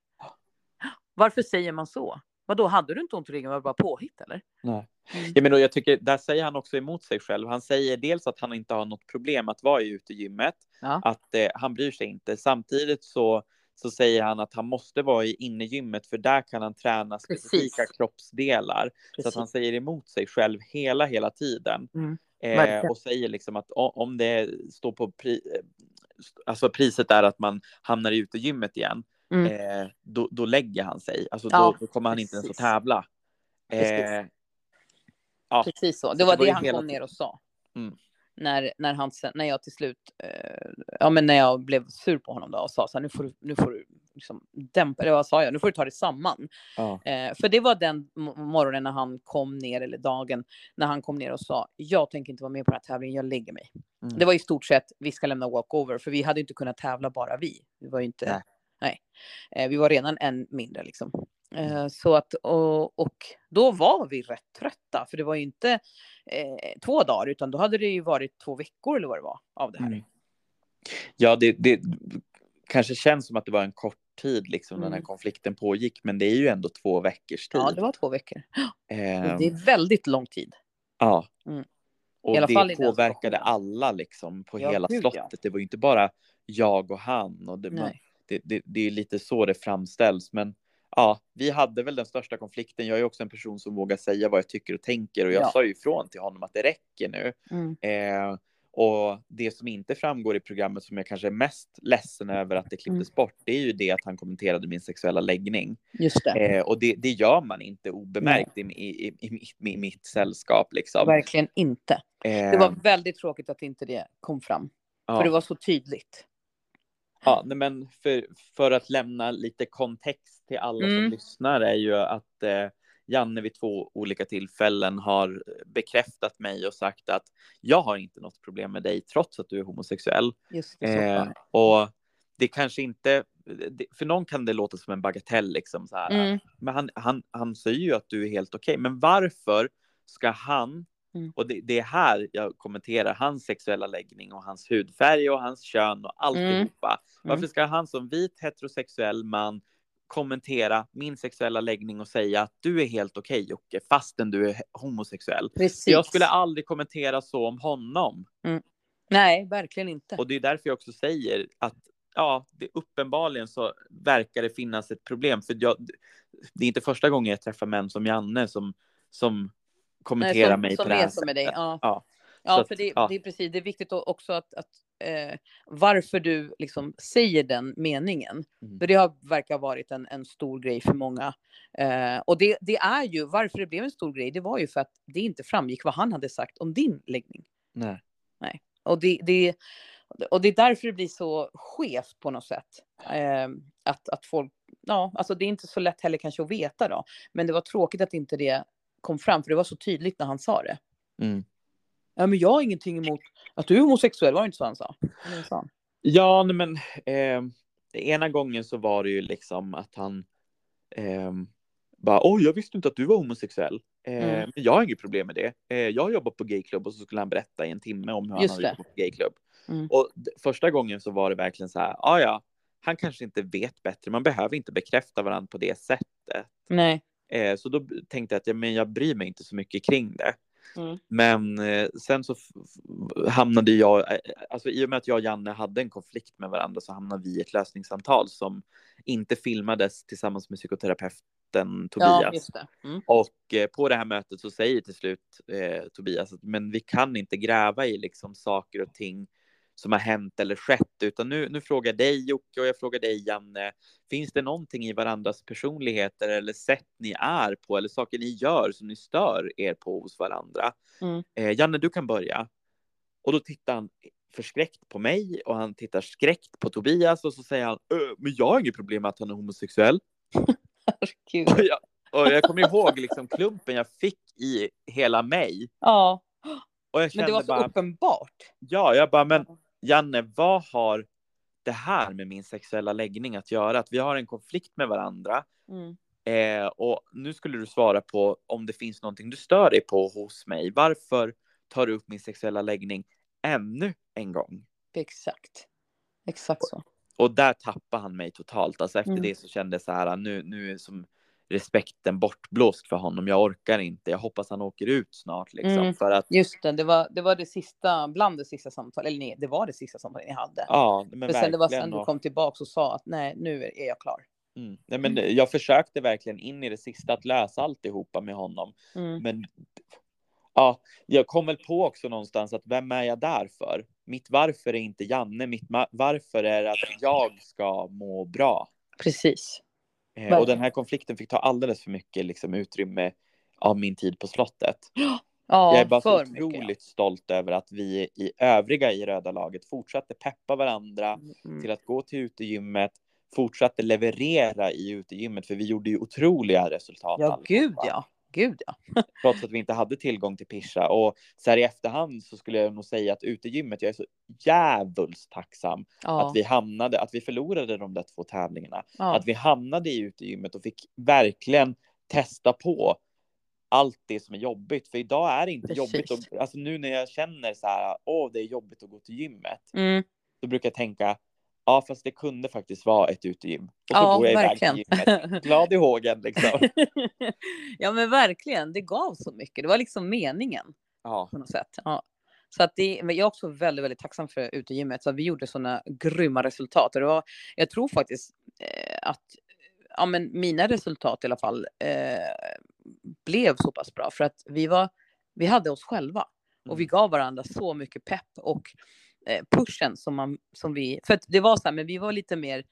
Varför säger man så? Vad då hade du inte ont i ryggen? Var det bara påhitt eller? Nej. Mm. Ja, men då, jag tycker, där säger han också emot sig själv. Han säger dels att han inte har något problem att vara i utegymmet, Ja. att eh, han bryr sig inte. Samtidigt så, så säger han att han måste vara i innegymmet för där kan han träna specifika Precis. kroppsdelar. Så att Precis. han säger emot sig själv hela, hela tiden. Mm. Eh, och säger liksom att om det står på pri, eh, alltså priset är att man hamnar i utegymmet igen, Mm. eh, då, då lägger han sig. Alltså Ja, då, då kommer han inte ens att tävla. Eh, ja, Precis så. Det var det det han kom ner och sa. Mm. När, när, han, när jag till slut, eh, ja men när jag blev sur på honom då och sa så här, nu får du, nu får du liksom dämpa, eller vad sa jag, nu får du ta dig samman. ja. Eh, för det var den mo- morgonen när han kom ner, eller dagen, när han kom ner och sa, jag tänker inte vara med på den här tävlingen, jag lägger mig. Mm. Det var i stort sett, vi ska lämna walkover, för vi hade inte kunnat tävla bara vi. Vi var ju inte, Nej. Nej. Eh, vi var redan en mindre liksom. Mm. Eh, så att, och, och då var vi rätt trötta, för det var ju inte eh, två dagar, utan då hade det ju varit två veckor eller vad det var av det här. Mm. Ja, det, det kanske känns som att det var en kort tid liksom den här Mm. konflikten pågick, men det är ju ändå två veckors tid. Ja, det var två veckor. Ehm, Och det är väldigt lång tid. ja. Mm. Och I alla det påverkade alla liksom på Ja, hela gud, ja. slottet. Det var ju inte bara jag och han och det, man. Det, det, det är lite så det framställs. Men ja, vi hade väl den största konflikten. Jag är också en person som vågar säga vad jag tycker och tänker och jag Ja. sa ju ifrån till honom att det räcker nu. Mm. Eh, och det som inte framgår i programmet som jag kanske är mest ledsen över att det klipptes Mm. bort, det är ju det att han kommenterade min sexuella läggning. Just det. Eh, och det, det gör man inte obemärkt i, i, i, mitt, i mitt sällskap. Liksom. Verkligen inte. Eh, Det var väldigt tråkigt att inte det kom fram. ja. För det var så tydligt. Ja, nej, men för, för att lämna lite kontext till alla som Mm. lyssnar är ju att eh, Janne vid två olika tillfällen har bekräftat mig och sagt att jag har inte något problem med dig trots att du är homosexuell. Just det, Eh, och det kanske inte, för någon kan det låta som en bagatell liksom så här. Mm. Men han, han, han säger ju att du är helt okej. Men varför ska han, Mm. och det, det är här jag kommenterar hans sexuella läggning och hans hudfärg och hans kön och alltihopa. Varför Mm. ska han som vit heterosexuell man kommentera min sexuella läggning och säga att du är helt okej Jocke, fastän du är homosexuell. Precis. Jag skulle aldrig kommentera så om honom. Nej, verkligen inte. Och det är därför jag också säger att ja, det uppenbarligen så verkar det finnas ett problem. För jag, det är inte första gången jag träffar män som Janne som, som kommenterar som, mig som på det här är som med dig. sättet. Ja. Ja. Ja, för det, ja. det är precis. Det är viktigt också att, att eh, varför du liksom säger den meningen. Mm. För det har, verkar ha varit en, en stor grej för många. Eh, och det, det är ju, varför det blev en stor grej, det var ju för att det inte framgick vad han hade sagt om din läggning. Nej. Och det, det, och det är därför det blir så skevt på något sätt. Eh, att, att folk, ja, alltså det är inte så lätt heller kanske att veta då. Men det var tråkigt att inte det kom fram, för det var så tydligt när han sa det. Mm. Ja, men jag har ingenting emot att du är homosexuell, var det inte så han sa? Ja, nej, men eh, ena gången så var det ju liksom att han eh, bara oj, jag visste inte att du var homosexuell. Eh, Mm. Men jag har inget problem med det. Eh, jag jobbar på gayklubb och så skulle han berätta i en timme om hur Just han hade jobbat på gayklubb. Mm. Och första gången så var det verkligen så här, ja ja, han kanske inte vet bättre, man behöver inte bekräfta varandra på det sättet. Nej. Eh, så då tänkte jag att ja, men jag bryr mig inte så mycket kring det. Mm. Men eh, sen så hamnade jag, eh, alltså i och med att jag och Janne hade en konflikt med varandra så hamnade vi i ett lösningssamtal som inte filmades tillsammans med psykoterapeuten Tobias. Ja. Mm. Och eh, på det här mötet så säger till slut eh, Tobias att men vi kan inte gräva i liksom saker och ting som har hänt eller skett, utan nu, nu frågar jag dig Jocke och jag frågar dig Janne. Finns det någonting i varandras personligheter eller sätt ni är på eller saker ni gör som ni stör er på hos varandra? Mm. Eh, Janne, du kan börja. Och då tittar han förskräckt på mig och han tittar skräckt på Tobias och så säger han, "Ö, men jag har inget problem med att han är homosexuell. Gud. Och jag, och jag kommer ihåg liksom klumpen jag fick i hela mig. Ja, men det var så bara, uppenbart. ja, jag bara, men Janne, vad har det här med min sexuella läggning att göra? Att vi har en konflikt med varandra. Mm. Eh, och nu skulle du svara på om det finns någonting du stör dig på hos mig. Varför tar du upp min sexuella läggning ännu en gång? Exakt. Exakt så. Och där tappade han mig totalt. Alltså efter Mm. det så kände jag så här, nu, nu är som respekten bortblåst för honom. Jag orkar inte. Jag hoppas han åker ut snart liksom. Mm. För att, Just det, det var det, var det sista, bland det sista samtalet, eller nej, det var det sista samtalet ni hade. ja, men För sen det var sen du kom tillbaka och sa att nej, nu är jag klar. Mm. Nej, men jag försökte verkligen in i det sista att lösa alltihopa med honom. Mm. Men ja, jag kom väl på också någonstans att vem är jag där för? Mitt varför är inte Janne, mitt varför är att jag ska må bra. Precis. Eh, och den här konflikten fick ta alldeles för mycket liksom, utrymme av min tid på slottet. Ja, jag är bara så otroligt mycket. stolt över att vi i övriga i röda laget fortsatte peppa varandra Mm. till att gå till utegymmet, fortsatte leverera i utegymmet, för vi gjorde ju otroliga resultat. Ja, allihopa. gud ja. Gud ja. trots att vi inte hade tillgång till Pisha. Och så här i efterhand så skulle jag nog säga att utegymmet, jag är så djävulskt tacksam ja. att vi hamnade, att vi förlorade de där två tävlingarna. ja. Att vi hamnade i utegymmet och fick verkligen testa på allt det som är jobbigt. För idag är det inte Precis. jobbigt. Och, alltså nu när jag känner så här, åh, det är jobbigt att gå till gymmet. Mm. Då brukar jag tänka, ja, fast det kunde faktiskt vara ett utegym. Och så Ja, går jag iväg verkligen. till gymmet, glad i hågen liksom. ja, men verkligen. Det gav så mycket. Det var liksom meningen Ja, på något sätt. Ja. Så att det, men jag är också väldigt, väldigt tacksam för utegymmet. Så vi gjorde sådana grymma resultat. Och det var, jag tror faktiskt eh, att ja, men mina resultat i alla fall eh, blev så pass bra. För att vi, var, vi hade oss själva. Och vi Mm. gav varandra så mycket pepp och pushen som, man, som vi... För att det var så här, men vi var lite mer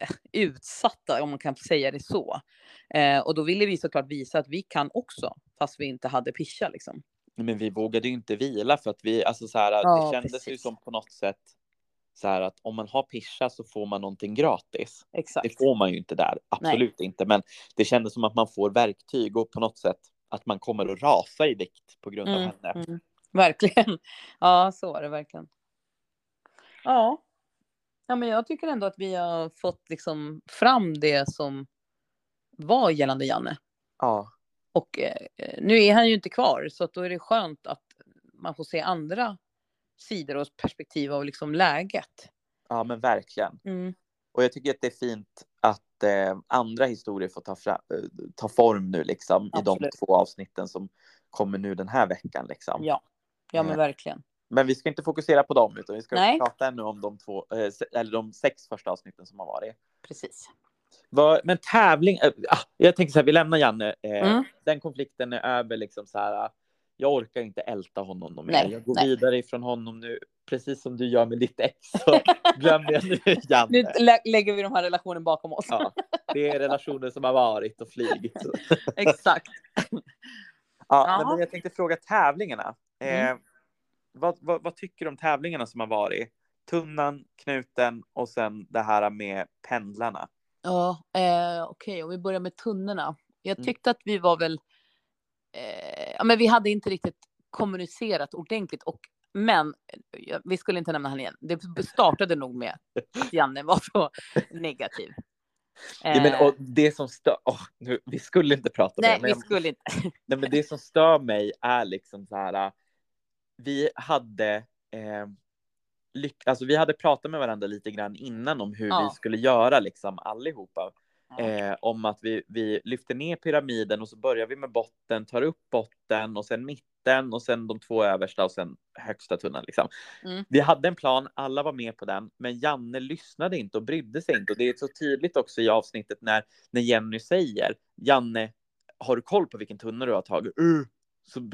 eh, utsatta, om man kan säga det så. Eh, och då ville vi såklart visa att vi kan också, fast vi inte hade pischa liksom. Men vi vågade ju inte vila för att vi, alltså så här, Ja, det kändes ju precis. som på något sätt så här att om man har pischa så får man någonting gratis. Exakt. Det får man ju inte där, absolut inte. Men det kändes som att man får verktyg och på något sätt att man kommer att rasa i vikt på grund av Mm, henne. mm. Verkligen. Ja, så var det verkligen. Ja. ja, men jag tycker ändå att vi har fått liksom fram det som var gällande Janne. Ja, Och eh, nu är han ju inte kvar, så då är det skönt att man får se andra sidor och perspektiv av liksom läget. ja, men verkligen. Mm. Och jag tycker att det är fint att eh, andra historier får ta, fra, eh, ta form nu liksom i de två avsnitten som kommer nu den här veckan liksom. Ja, ja men Eh, verkligen. Men vi ska inte fokusera på dem utan vi ska Nej. prata ännu om de två, eh, eller de sex första avsnitten som har varit. Precis. Men tävling, äh, ah, jag tänker så här, vi lämnar Janne. Eh, Mm. Den konflikten är över liksom så här. ah, Jag orkar inte älta honom mer. Nej, Jag går nej. vidare ifrån honom nu, precis som du gör med ditt ex. Så glöm det nu, Nu Janne. lä- lägger vi de här relationen bakom oss. Ja, det är relationer som har varit och flygit. Exakt. Ja, Ja. Men jag tänkte fråga tävlingarna. Eh, Mm. Vad, vad, vad tycker du om tävlingarna som har varit? Tunnan, knuten och sen det här med pendlarna. Ja, eh, okej, om vi börjar med tunnorna. Jag Mm. tyckte att vi var väl... Eh, ja, men vi hade inte riktigt kommunicerat ordentligt. Och, men vi skulle inte nämna han igen. Det startade nog med att Janne var så negativ. Ja, men, Eh, och det som stör, åh, nu, vi skulle inte prata nej, mer, men vi skulle inte. Nej, men det som stör mig är liksom så här. Vi hade eh, alltså vi hade pratat med varandra lite grann innan om hur Ja. vi skulle göra liksom allihopa. Eh, om att vi, vi lyfter ner pyramiden och så börjar vi med botten, tar upp botten och sen mitten och sen de två översta och sen högsta tunnan liksom. Mm. Vi hade en plan, alla var med på den, men Janne lyssnade inte och brydde sig inte. Och det är så tydligt också i avsnittet när, när Jenny säger Janne, har du koll på vilken tunna du har tagit? Uh, så,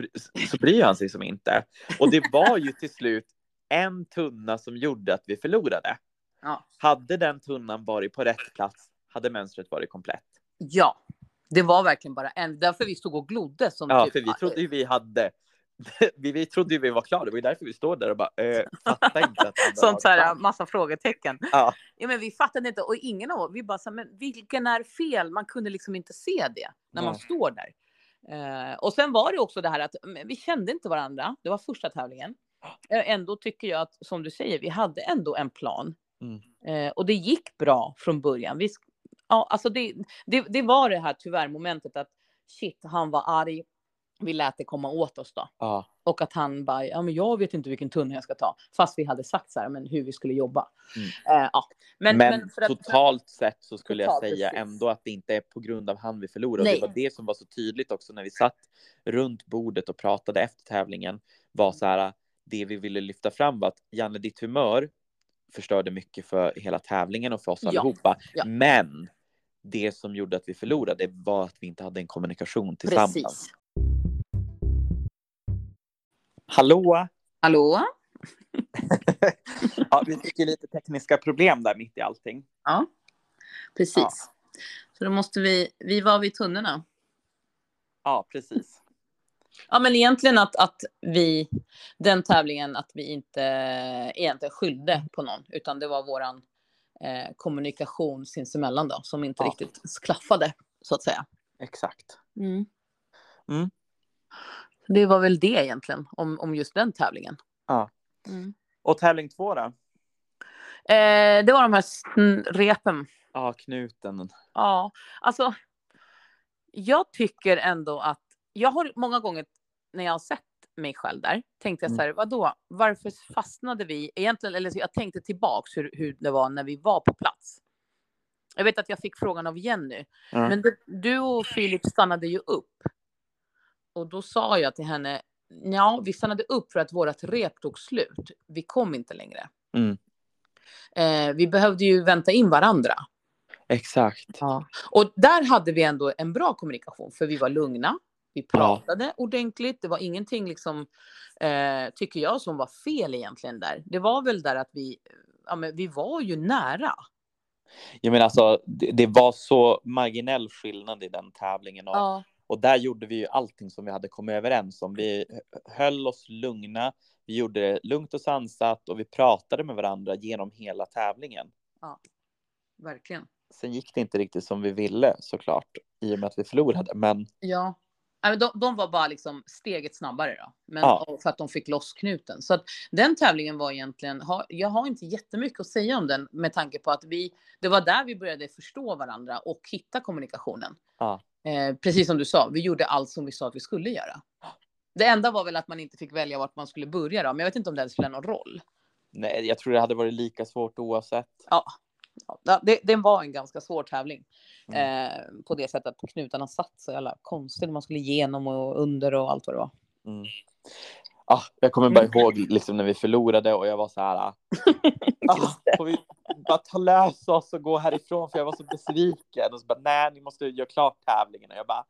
så bryr han sig som inte. Och det var ju till slut en tunna som gjorde att vi förlorade. Ja. Hade den tunnan varit på rätt plats hade mönstret varit komplett. ja, det var verkligen bara en. Därför vi stod och glodde. Som Ja, typ, för vi trodde ju vi hade vi, vi trodde ju vi var klara. Det var ju därför vi står där och bara äh, fattar inte att Sånt så här, massa frågetecken. Ja. Ja, men vi fattade inte och ingen av oss, vi bara så här, men vilken är fel? Man kunde liksom inte se det när man Nej. står där. Eh, och sen var det också det här att vi kände inte varandra. Det var första tävlingen. Eh, ändå tycker jag att, som du säger, vi hade ändå en plan. Mm. Eh, och det gick bra från början. Vi, ja, alltså det, det, det var det här tyvärr momentet att shit, han var arg. Vi lät det komma åt oss då. Ja. Och att han bara, ja men jag vet inte vilken tunna jag ska ta. Fast vi hade sagt så här, men hur vi skulle jobba. Mm. Eh, ja. Men, Men, men att, totalt sett så skulle jag säga precis. ändå att det inte är på grund av han vi förlorade. Nej. Det var det som var så tydligt också när vi satt runt bordet och pratade efter tävlingen. Var så här, det vi ville lyfta fram var att Janne, ditt humör förstörde mycket för hela tävlingen och för oss Ja, allihopa. ja. Men det som gjorde att vi förlorade var att vi inte hade en kommunikation tillsammans. Precis. Hallå! Hallå? Ja, vi fick ju lite tekniska problem där mitt i allting. Ja, precis. Ja. Så då måste vi, vi var vid tunnorna. Ja, precis. Ja, men egentligen att, att vi, den tävlingen, att vi inte egentligen skyllde på någon, utan det var våran eh, kommunikation sinsemellan då, som inte Ja. riktigt klaffade, så att säga. Exakt. Mm. Mm. Det var väl det egentligen, om, om just den tävlingen. Ja. Mm. Och tävling två då? Eh, det var de här repen. Ja, knuten. Ja, alltså. Jag tycker ändå att jag har många gånger när jag har sett mig själv där tänkt jag Mm. så här, vadå, varför fastnade vi egentligen? Eller jag tänkte tillbaks hur, hur det var när vi var på plats. Jag vet att jag fick frågan av Jenny, Ja. men du, du och Filip stannade ju upp. Och då sa jag till henne, ja, vi stannade upp för att vårt rep tog slut. Vi kom inte längre. Mm. Eh, vi behövde ju vänta in varandra. Exakt. Ja. Och där hade vi ändå en bra kommunikation, för vi var lugna. Vi pratade ordentligt. Det var ingenting, liksom, eh, tycker jag, som var fel egentligen där. Det var väl där att vi, ja, men vi var ju nära. Jag menar alltså, det, det var så marginell skillnad i den tävlingen och, Ja, och där gjorde vi ju allting som vi hade kommit överens om. Vi höll oss lugna, vi gjorde det lugnt och sansat och vi pratade med varandra genom hela tävlingen. verkligen. Sen gick det inte riktigt som vi ville såklart i och med att vi förlorade, men Ja. Ja, De, de var bara liksom steget snabbare då. Men, Ja. För att de fick loss knuten. Så att den tävlingen var egentligen, jag har inte jättemycket att säga om den med tanke på att vi, det var där vi började förstå varandra och hitta kommunikationen. Ja. Eh, precis som du sa, vi gjorde allt som vi sa att vi skulle göra. Det enda var väl att man inte fick välja vart man skulle börja då, men jag vet inte om det spelar någon roll. nej, jag tror det hade varit lika svårt oavsett. Ja, det, det var en ganska svår tävling. Mm. Eh, på det sättet att knutarna satt så jävla konstigt. Man skulle igenom och under och allt vad det var. Mm. Ah, jag kommer bara Mm. ihåg liksom när vi förlorade och jag var så här. Ah, får vi bara ta lös oss och gå härifrån för jag var så besviken. Och så bara, nej, ni måste göra klart tävlingen. Och jag bara,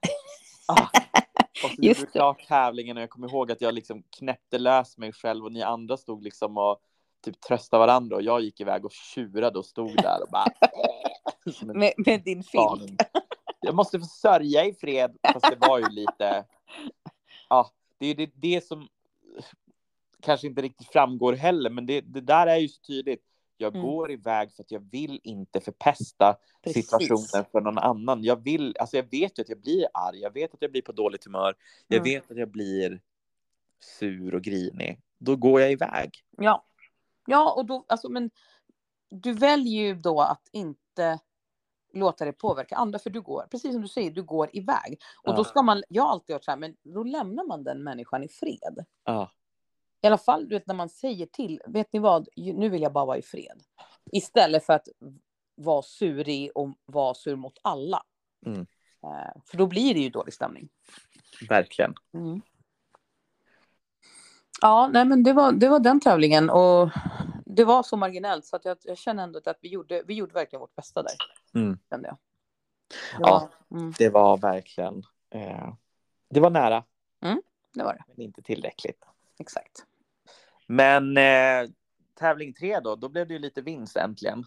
ah. Och så gjorde vi klart tävlingen och jag kommer ihåg att jag liksom knäppte lös mig själv och ni andra stod liksom och typ tröstade varandra och jag gick iväg och tjurade och stod där och bara Med, med din film. barn. Jag måste få sörja i fred. Fast det var ju lite, ja, det är det, det som kanske inte riktigt framgår heller, men det, det där är ju så tydligt. Jag Mm. går iväg för att jag vill inte förpesta Precis. situationen för någon annan. Jag vill, alltså jag vet ju att jag blir arg, jag vet att jag blir på dåligt humör, jag Mm. vet att jag blir sur och grinig. Då går jag iväg. Ja. Ja, och då, alltså, men du väljer ju då att inte låta det påverka andra, för du går, precis som du säger, du går iväg. Och Ja. då ska man, jag har alltid gjort så här, men då lämnar man den människan i fred. Ja, I alla fall du vet, när man säger till, vet ni vad, nu vill jag bara vara i fred. Istället för att vara surig och vara sur mot alla. Mm. Eh, för då blir det ju dålig stämning. verkligen. Mm. Ja, nej men det var, det var den tävlingen och det var så marginellt så att jag, jag känner ändå att vi gjorde, vi gjorde verkligen vårt bästa där. Mm. Kände jag. Det Ja. var, mm, Det var verkligen. Eh, det var nära, det var det. men inte tillräckligt. Exakt. Men eh, tävling tre då, då blev det ju lite vinst äntligen.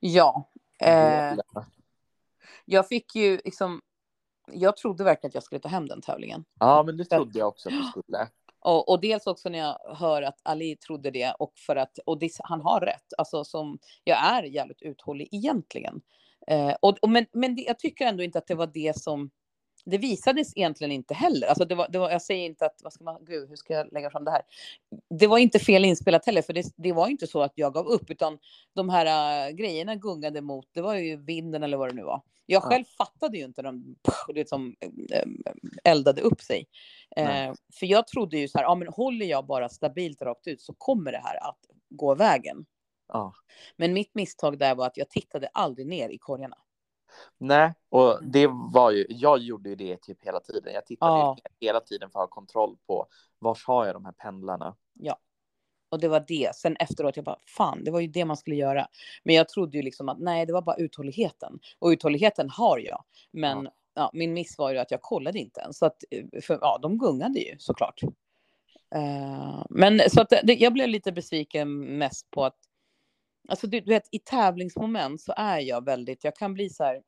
Ja. Eh, jag fick ju liksom, jag trodde verkligen att jag skulle ta hem den tävlingen. Ja, men det trodde jag också att du skulle. Och, och dels också när jag hör att Ali trodde det och för att, och det, han har rätt, alltså som, jag är jävligt uthållig egentligen. Eh, och, och, men men det, jag tycker ändå inte att det var det som, det visades egentligen inte heller. Alltså det var, det var, jag säger inte att, vad ska man, gud hur ska jag lägga fram det här? Det var inte fel inspelat heller, för det, det var inte så att jag gav upp, utan de här äh, grejerna gungade mot, det var ju vinden eller vad det nu var. Jag Ja. själv fattade ju inte de, det som äh, eldade upp sig. Eh, för jag trodde ju så här, ja men håller jag bara stabilt rakt ut så kommer det här att gå vägen. Ja. Men mitt misstag där var att jag tittade aldrig ner i korgarna. Nej, och det var ju, jag gjorde ju det typ hela tiden. Jag tittade Ja. hela tiden för att ha kontroll på var har jag de här pendlarna. Och det var det. Sen efteråt, jag bara, fan, det var ju det man skulle göra. Men jag trodde ju liksom att nej, det var bara uthålligheten. Och uthålligheten har jag. Men ja. min miss var ju att jag kollade inte ens. Så att, eh, för, ja, de gungade ju såklart. Eh, men så att det, jag blev lite besviken mest på att, alltså du, du vet, i tävlingsmoment så är jag väldigt, jag kan bli så här,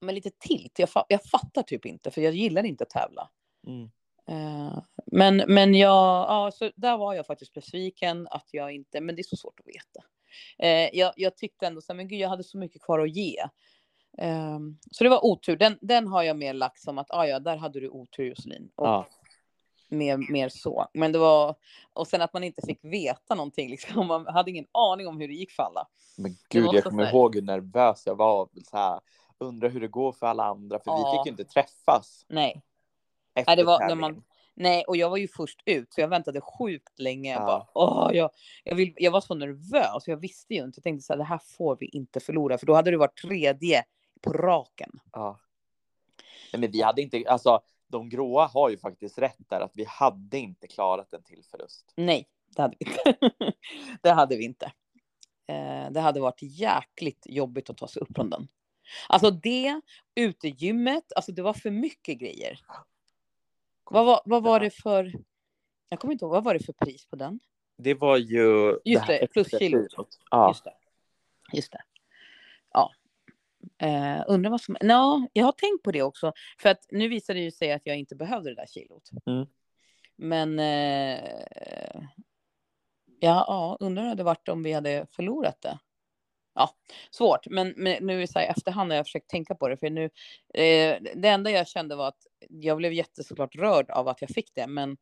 men lite tilt. Jag, fa, jag fattar typ inte, för jag gillar inte att tävla. Mm. Eh, men, men jag, ja, så där var jag faktiskt besviken att jag inte, men det är så svårt att veta. Eh, jag, jag tyckte ändå så här, men gud, jag hade så mycket kvar att ge. Eh, så det var otur. Den, den har jag mer lagt som att, ah, ja, där hade du otur Josselin. Och Ja. Mer, mer så. Men det var, och sen att man inte fick veta någonting, liksom. man hade ingen aning om hur det gick för alla. Men gud, jag kommer ihåg hur nervös jag var. Så här, undrar hur det går för alla andra, för vi Ja. fick ju inte träffas Nej, efter det var när man- nej, och jag var ju först ut, så jag väntade sjukt länge. Jag, Ja. bara, Åh, jag, jag, vill, jag var så nervös, jag visste ju inte. Jag tänkte så här, det här får vi inte förlora, för då hade det varit tredje på raken. Ja. Nej, men vi hade inte, alltså de gråa har ju faktiskt rätt där att vi hade inte klarat en till förlust. Nej, det hade vi inte. det hade vi inte. Eh, det hade varit jäkligt jobbigt att ta sig upp från den. Alltså det, utegymmet, alltså det var för mycket grejer. Vad var, vad var det för... Jag kommer inte ihåg, vad var det för pris på den? Det var ju... Just det, plus extra kilot. kilot. Ja. Just det. Just det. Eh, undrar vad som... Nå, jag har tänkt på det också. För att nu visade det ju sig att jag inte behövde det där kilot. Mm. Men... Eh, ja, ja, undrar hur det hade varit om vi hade förlorat det. Ja, svårt. Men, men nu i efterhand har jag försökt tänka på det. För nu, eh, det enda jag kände var att jag blev jättesåklart rörd av att jag fick det. Men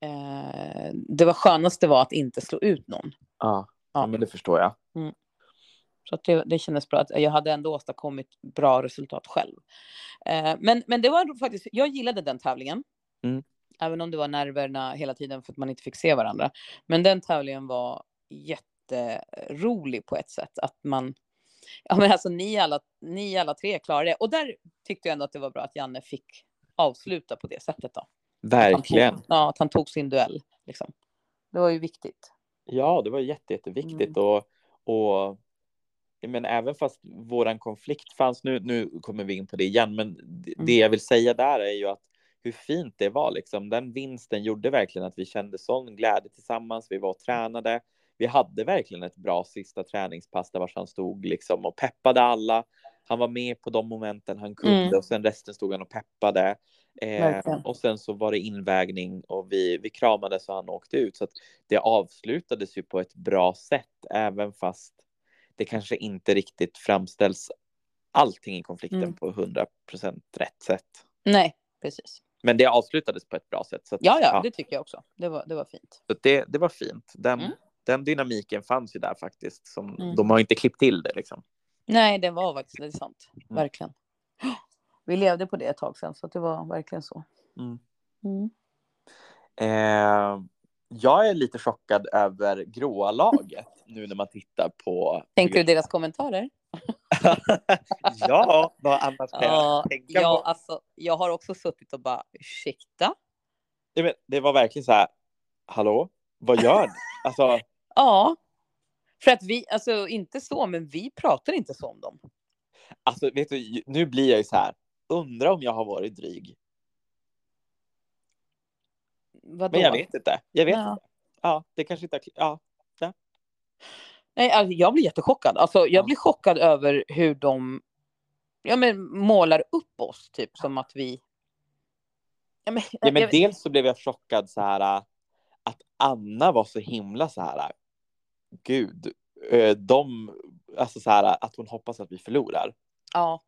eh, det var skönaste var att inte slå ut någon. Ja. Ja. men det förstår jag. Så att det, det kändes bra att jag hade ändå åstadkommit bra resultat själv. Eh, men, men det var faktiskt, jag gillade den tävlingen. Mm. Även om det var nerverna hela tiden för att man inte fick se varandra. Men den tävlingen var jätterolig på ett sätt. Att man, ja men alltså ni alla, ni alla tre klarade det. Och där tyckte jag ändå att det var bra att Janne fick avsluta på det sättet då. Verkligen. Tog, ja, att han tog sin duell. Liksom. Det var ju viktigt. Ja, det var jätte, jätteviktigt. Mm. Och, och men även fast våran konflikt fanns, nu, nu kommer vi in på det igen, men det, Mm. det jag vill säga där är ju att hur fint det var liksom. Den vinsten gjorde verkligen att vi kände sån glädje tillsammans. Vi var och tränade. Vi hade verkligen ett bra sista träningspass där han stod liksom och peppade alla. Han var med på de momenten han kunde Mm. och sen resten stod han och peppade. Eh, och sen så var det invägning och vi, vi kramades och han åkte ut. Så att det avslutades ju på ett bra sätt, även fast det kanske inte riktigt framställs allting i konflikten Mm. på 100% rätt sätt. Nej, precis. Men det avslutades på ett bra sätt. Så att, Ja, ja, det tycker jag också. Det var, det var fint. så det, det var fint. Den, Mm. den dynamiken fanns ju där faktiskt. Som, Mm. De har inte klippt till det liksom. Nej, det var faktiskt det är sant. Mm. Verkligen. Vi levde på det ett tag sedan, så det var verkligen så. Mm. Mm. Eh, jag är lite chockad över gråa laget nu när man tittar på... Tänkte du deras kommentarer? ja, vad annars kan Ja, jag tänka ja, på? alltså, jag har också suttit och bara, ursäkta? Nej, men Det var verkligen så här, hallå, vad gör ni? Alltså, Ja, för att vi, alltså inte så, men vi pratar inte så om dem. alltså, vet du, nu blir jag ju så här, undrar om jag har varit dryg. Vadå? Men jag vet inte. Jag vet Ja. inte. Ja, det kanske inte har... Ja. Nej, alltså, jag blir jättechockad. Alltså, jag Ja. blir chockad över hur de ja, men, målar upp oss, typ som att vi... Ja, men, ja, men jag- dels så blev jag chockad så här äh, att Anna var så himla så här, äh, gud, äh, de, alltså så här att hon hoppas att vi förlorar. ja,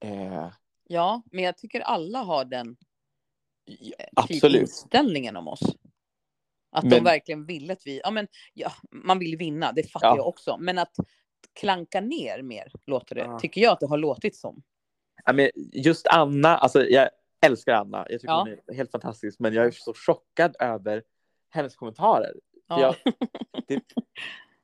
Eh, ja, men jag tycker alla har den typ absolut. inställningen om oss. Att de Men- verkligen vill att vi... Ja, men, ja, man vill vinna, det fattar Ja. jag också. Men att klanka ner mer, låter det, Ja. tycker jag att det har låtit som. Ja, men just Anna, alltså jag älskar Anna. Jag tycker Ja. hon är helt fantastisk, men jag är så chockad över hennes kommentarer. Ja. Jag, det,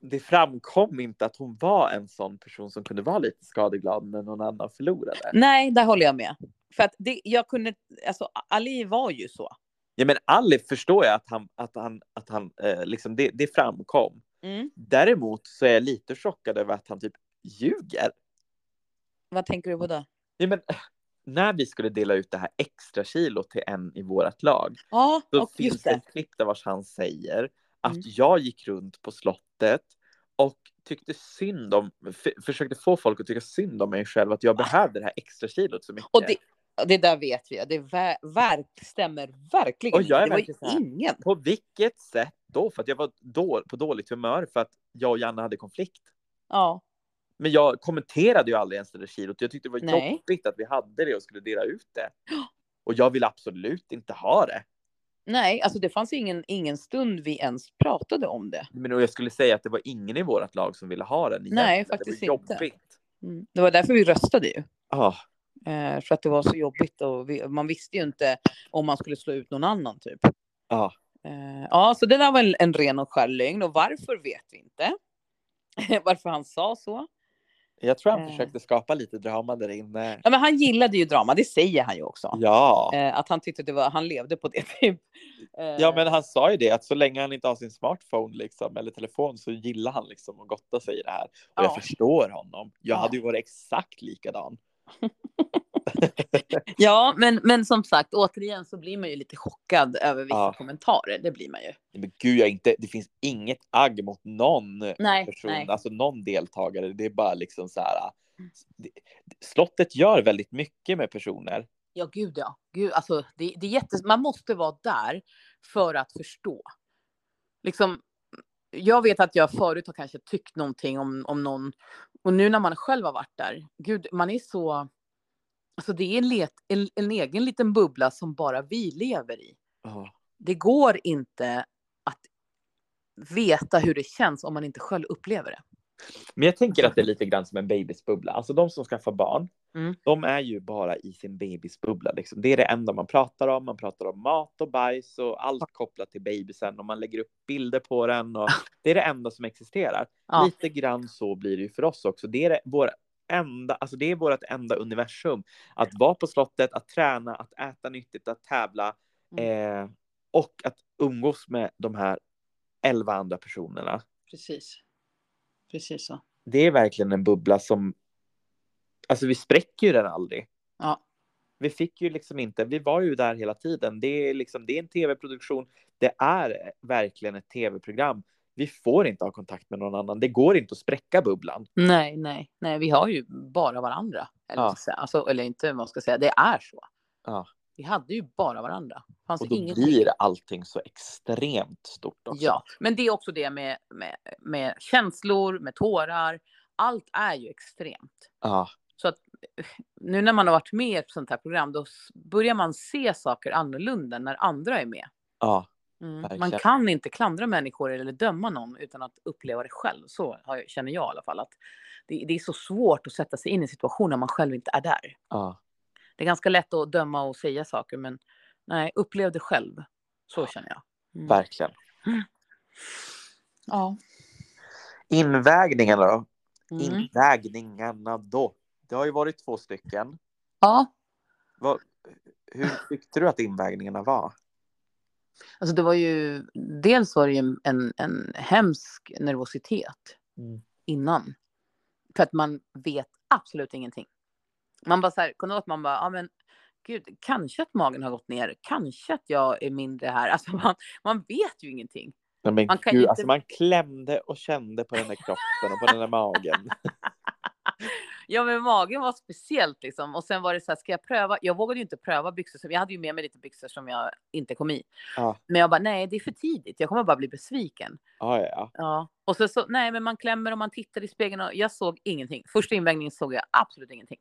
det framkom inte att hon var en sån person som kunde vara lite skadeglad när någon annan förlorade. Nej, där håller jag med. För att det, jag kunde... Alltså, Ali var ju så. Ja, men Ali förstår jag att han, att han, att han eh, liksom det, det framkom. Mm. Däremot så är jag lite chockad över att han typ ljuger. Vad tänker du på då? Ja, men, när vi skulle dela ut det här extra kilot till en i vårt lag Ja, Då och finns just det ett klipp där vars han säger att Mm. jag gick runt på slottet och tyckte synd om, försökte få folk att tycka synd om mig själv, att jag behövde det här extra kilot så mycket. Och det, det där vet vi, det ver, verk, stämmer verkligen. Är det var ju verkligen här- ingen. På vilket sätt då? För att jag var då, på dåligt humör för att jag och Janne hade konflikt. Ja, Men jag kommenterade ju aldrig ens det där kilot. Jag tyckte det var Nej. jobbigt att vi hade det och skulle dela ut det. Och jag vill absolut inte ha det. nej, alltså det fanns ingen, ingen stund vi ens pratade om det. Men jag skulle säga att det var ingen i vårt lag som ville ha den. Nej, faktiskt det var inte. jobbigt. Mm. Det var därför vi röstade ju. Ah, Eh, för att det var så jobbigt och vi, man visste ju inte om man skulle slå ut någon annan typ. ah. Eh, ja, så det där var en, en ren och skär lögn och varför vet vi inte. varför han sa så. Jag tror han Eh. försökte skapa lite drama där inne. Ja, men han gillade ju drama, det säger han ju också. Ja. Eh, att han tyckte det var, han levde på det typ. Eh, ja, men han sa ju det att så länge han inte har sin smartphone liksom, eller telefon så gillar han liksom att gotta sig i det här. Och Ja. jag förstår honom. Jag Ja. hade ju varit exakt likadan. Ja, men, men som sagt, återigen så blir man ju lite chockad över vissa Ja. kommentarer. Det blir man ju. Men gud, jag inte, det finns inget agg mot någon Nej, person, nej. alltså någon deltagare. Det är bara liksom så här. Mm. Det, slottet gör väldigt mycket med personer. Ja, gud ja. Gud, alltså, det, det är jättes... Man måste vara där för att förstå. Liksom, jag vet att jag förut har kanske tyckt någonting om, om någon. Och nu när man själv har varit där. Gud, man är så... Alltså det är en, let, en, en egen liten bubbla som bara vi lever i. Ja. Det går inte att veta hur det känns om man inte själv upplever det. Men jag tänker att det är lite grann som en babysbubbla. Alltså de som skaffar barn, Mm. de är ju bara i sin babysbubbla. Liksom. Det är det enda man pratar om. Man pratar om mat och bajs och allt kopplat till babysen och man lägger upp bilder på den. Och det är det enda som existerar. Ja. Lite grann så blir det ju för oss också. Det är det, vår enda, alltså det är vårt enda universum. Att vara på slottet, att träna, att äta nyttigt, att tävla Mm. eh, och att umgås med de här elva andra personerna. Precis. Precis så. Det är verkligen en bubbla som, alltså vi spräcker ju den aldrig. Ja. Vi fick ju liksom inte, vi var ju där hela tiden. Det är liksom, det är en tv-produktion. Det är verkligen ett tv-program. Vi får inte ha kontakt med någon annan. Det går inte att spräcka bubblan. Nej, nej, nej, vi har ju bara varandra. Eller, Ja. alltså, eller inte vad man ska säga, det är så. Ja. Vi hade ju bara varandra. Fanns Och då ingenting. blir allting så extremt stort också. Ja, men det är också det med, med, med känslor, med tårar. Allt är ju extremt. Ja. Så att eh, nu när man har varit med i ett sånt här program, då börjar man se saker annorlunda när andra är med. ja. Mm. Man kan inte klandra människor eller döma någon utan att uppleva det själv. Så känner jag i alla fall. Att det, det är så svårt att sätta sig in i situationer när man själv inte är där. Ja, Det är ganska lätt att döma och säga saker, men nej, upplev det själv. Så känner jag. Mm. verkligen. Ja. Invägningarna då? Mm. Invägningarna då? Det har ju varit två stycken. ja, Vad, hur tyckte du att invägningarna var? alltså det var ju... Dels var det ju en, en hemsk nervositet Mm. innan. För att man vet absolut ingenting. Man bara så här, kunde att man bara, ja men gud, kanske att magen har gått ner, kanske att jag är mindre här. Alltså man, man vet ju ingenting. Nej, men Man kan gud, inte- alltså man klämde och kände på den där kroppen och på den där magen. Ja men magen var speciellt liksom. Och sen var det så här, ska jag pröva? Jag vågade ju inte pröva byxor. som- Jag hade ju med mig lite byxor som jag inte kom i. Ja. Men jag bara, nej det är för tidigt. Jag kommer bara bli besviken. Ja, ja. Ja. Och så, så nej men man klämmer och man tittar i spegeln och jag såg ingenting. Första invägningen såg jag absolut ingenting.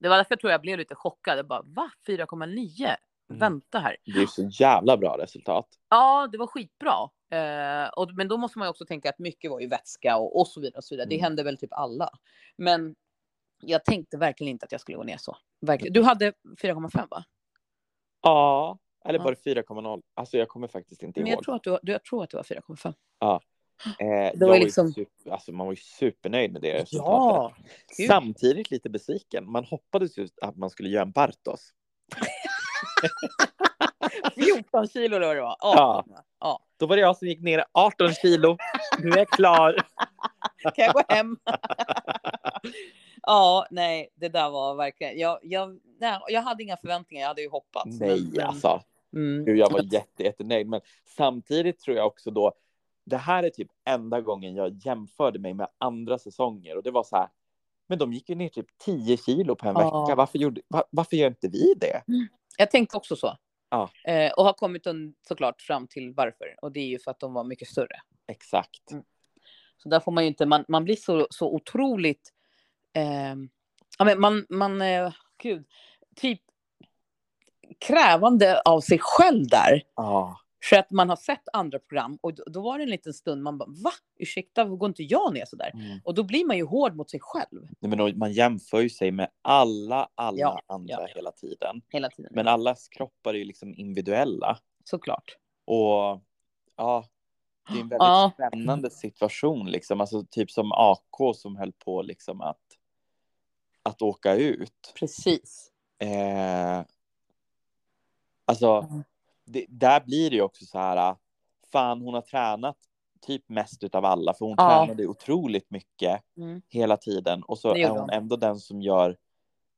Det var därför jag tror jag blev lite chockad. Jag bara, va? 4,9? Mm. Vänta här. Det är så jävla bra resultat. Ja, det var skitbra. Eh, och, men då måste man ju också tänka att mycket var ju vätska och, och så vidare. Och så vidare. Det Mm. hände väl typ alla. Men jag tänkte verkligen inte att jag skulle gå ner så. Verkligen. Du hade 4,5 va? Ja, eller Ja. var det 4,0? Alltså jag kommer faktiskt inte Men ihåg. jag tror att du, jag tror att det var 4,5. Eh, jag var liksom- super, alltså man var ju supernöjd med det resultatet. Ja! Samtidigt lite besviken. Man hoppades ju att man skulle göra en Bartos. 14 kilo då det var. Ja. 18. Ja. Då var det jag som gick ner 18 kilo. Nu är jag klar. Kan jag gå hem? ja, nej, det där var verkligen. Jag, jag, nej, jag hade inga förväntningar. Jag hade ju hoppats. Nej, men, alltså. Mm. Jag var jätte, jättenöjd. Men samtidigt tror jag också då. Det här är typ enda gången jag jämförde mig med andra säsonger och det var så här. Men de gick ju ner typ 10 kilo på en Ja. vecka. Varför, gjorde, va- varför gör inte vi det? Jag tänkte också så. Ja. Eh, och har kommit un- såklart fram till varför. Och det är ju för att de var mycket större. Exakt. Mm. Så där får man ju inte, man, man blir så, så otroligt, eh, ja men man, man, eh, gud, typ krävande av sig själv där. Ja, För att man har sett andra program och då, då var det en liten stund man bara, va? Ursäkta, går inte jag ner så där? mm. Och då blir man ju hård mot sig själv Nej, men och man jämför ju sig med alla, alla Ja, andra ja. hela tiden. hela tiden. Men allas kroppar är ju liksom individuella. Såklart. Och ja, det är en väldigt Ja. spännande situation liksom. Alltså typ som AK som höll på liksom att, att åka ut. Precis. Eh, alltså, Mm. Det, där blir det ju också så här. Fan, hon har tränat typ mest utav alla, för hon Ja. tränade otroligt mycket Mm. hela tiden. Och så är hon hon. ändå den som gör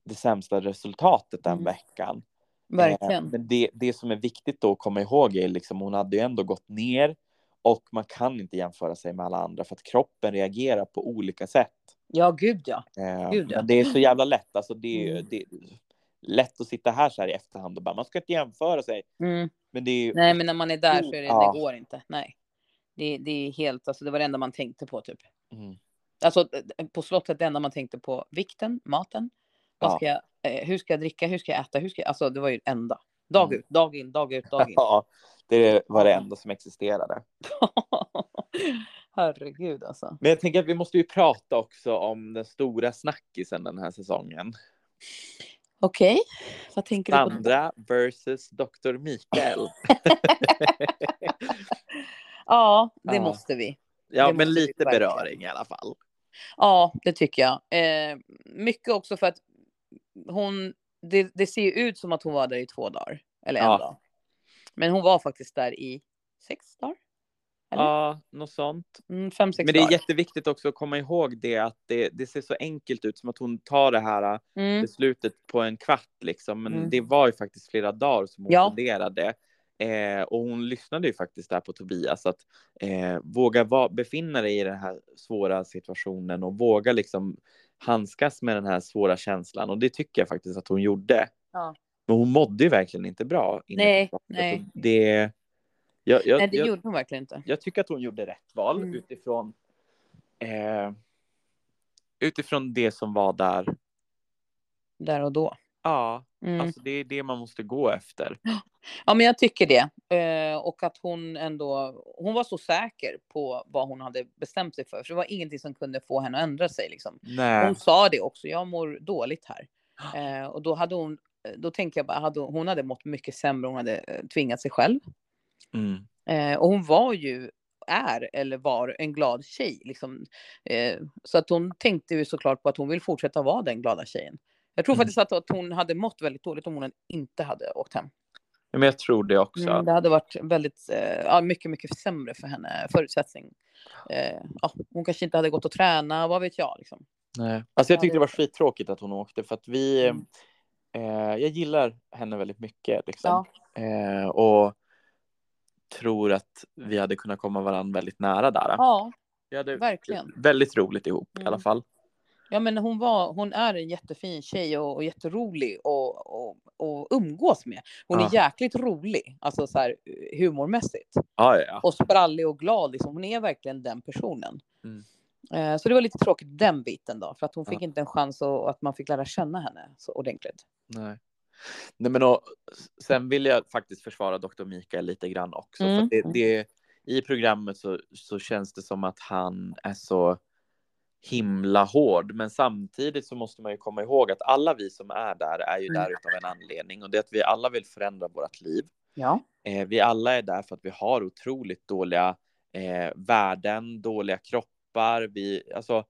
det sämsta resultatet den Mm. veckan. Verkligen. Eh, men det, det som är viktigt då att komma ihåg är liksom hon hade ju ändå gått ner och man kan inte jämföra sig med alla andra för att kroppen reagerar på olika sätt. Ja, gud ja. Eh, Gud, ja. Men det är så jävla lätt. Alltså det, är- Mm. det är lätt att sitta här så här i efterhand och bara man ska inte jämföra sig. Mm. Men det är Nej, men när man är där så är det, Ja. det går inte. Nej. Det, det är helt, alltså det var det enda man tänkte på typ. mm, Alltså eh, på slottet det enda man tänkte på vikten, maten. Vad Ja. ska jag, eh, hur ska jag dricka, hur ska jag äta, hur ska jag, alltså det var ju enda. Dag Mm. ut, dag in, dag ut, dag in. ja, det var det enda som existerade. Herregud alltså. Men jag tänker att vi måste ju prata också om den stora snackisen den här säsongen. Okej, vad tänker du på? Sandra versus Dr. Mikael. Ja, det Ja. måste vi. Ja, Det men lite beröring i alla fall. Ja, det tycker jag. Eh, mycket också för att hon, det, det ser ju ut som att hon var där i två dagar. Eller en Ja. dag. Men hon var faktiskt där i sex dagar. Eller? Ja, något sånt. Mm, fem, sex Men det är dagar. jätteviktigt också att komma ihåg det att det, det ser så enkelt ut som att hon tar det här Mm, beslutet på en kvart liksom. Men Mm. det var ju faktiskt flera dagar som hon Ja. funderade. Eh, och hon lyssnade ju faktiskt där på Tobias att eh, våga va- befinna dig i den här svåra situationen och våga liksom handskas med den här svåra känslan och det tycker jag faktiskt att hon gjorde. Ja. Men hon mådde ju verkligen inte bra. inne Nej, slottet. nej. Och Det, jag, jag, Nej, det jag, gjorde hon verkligen inte. jag tycker att hon gjorde rätt val Mm. utifrån eh, utifrån det som var där. Där och då. Ja, Mm. Alltså det är det man måste gå efter. Ja, men jag tycker det. Eh, och att hon ändå, hon var så säker på vad hon hade bestämt sig för. För det var ingenting som kunde få henne att ändra sig. Liksom. Nej. Hon sa det också, jag mår dåligt här. Eh, och då hade hon, då tänker jag bara, hade hon, hade mått mycket sämre, hon hade eh, tvingat sig själv. Mm. Eh, och hon var ju, är eller var en glad tjej. Liksom. Eh, så att hon tänkte ju såklart på att hon vill fortsätta vara den glada tjejen. Jag tror Mm. faktiskt att, att hon hade mått väldigt dåligt om hon inte hade åkt hem. Men jag tror det också. Mm, det hade varit väldigt, eh, mycket, mycket sämre för henne förutsättning. Eh, ja, hon kanske inte hade gått och träna, vad vet jag. Liksom. Nej. Alltså jag Ja, tyckte det- det var skittråkigt att hon åkte för att vi, Mm. eh, jag gillar henne väldigt mycket liksom. Ja. Eh, och tror att vi hade kunnat komma varandra väldigt nära där. Ja, Vi hade verkligen. väldigt roligt ihop i Mm. alla fall. ja, men hon, var, hon är en jättefin tjej och, och jätterolig och, och, och umgås med. Hon är Ja. jäkligt rolig, alltså så här humormässigt. Ja, ja. Och sprallig och glad, liksom. hon är verkligen den personen. Mm. Eh, så det var lite tråkigt den biten då, för att hon fick inte en chans och, att man fick lära känna henne så ordentligt. Nej. Nej, men och, sen vill jag faktiskt försvara Dr. Mikael lite grann också. För Mm. att det, det, I programmet så, så känns det som att han är så himla hård. Men samtidigt så måste man ju komma ihåg att alla vi som är där är ju Mm. där utav en anledning. Och det är att vi alla vill förändra vårt liv. Ja. Eh, vi alla är där för att vi har otroligt dåliga eh, värden, dåliga kroppar. Vi, alltså,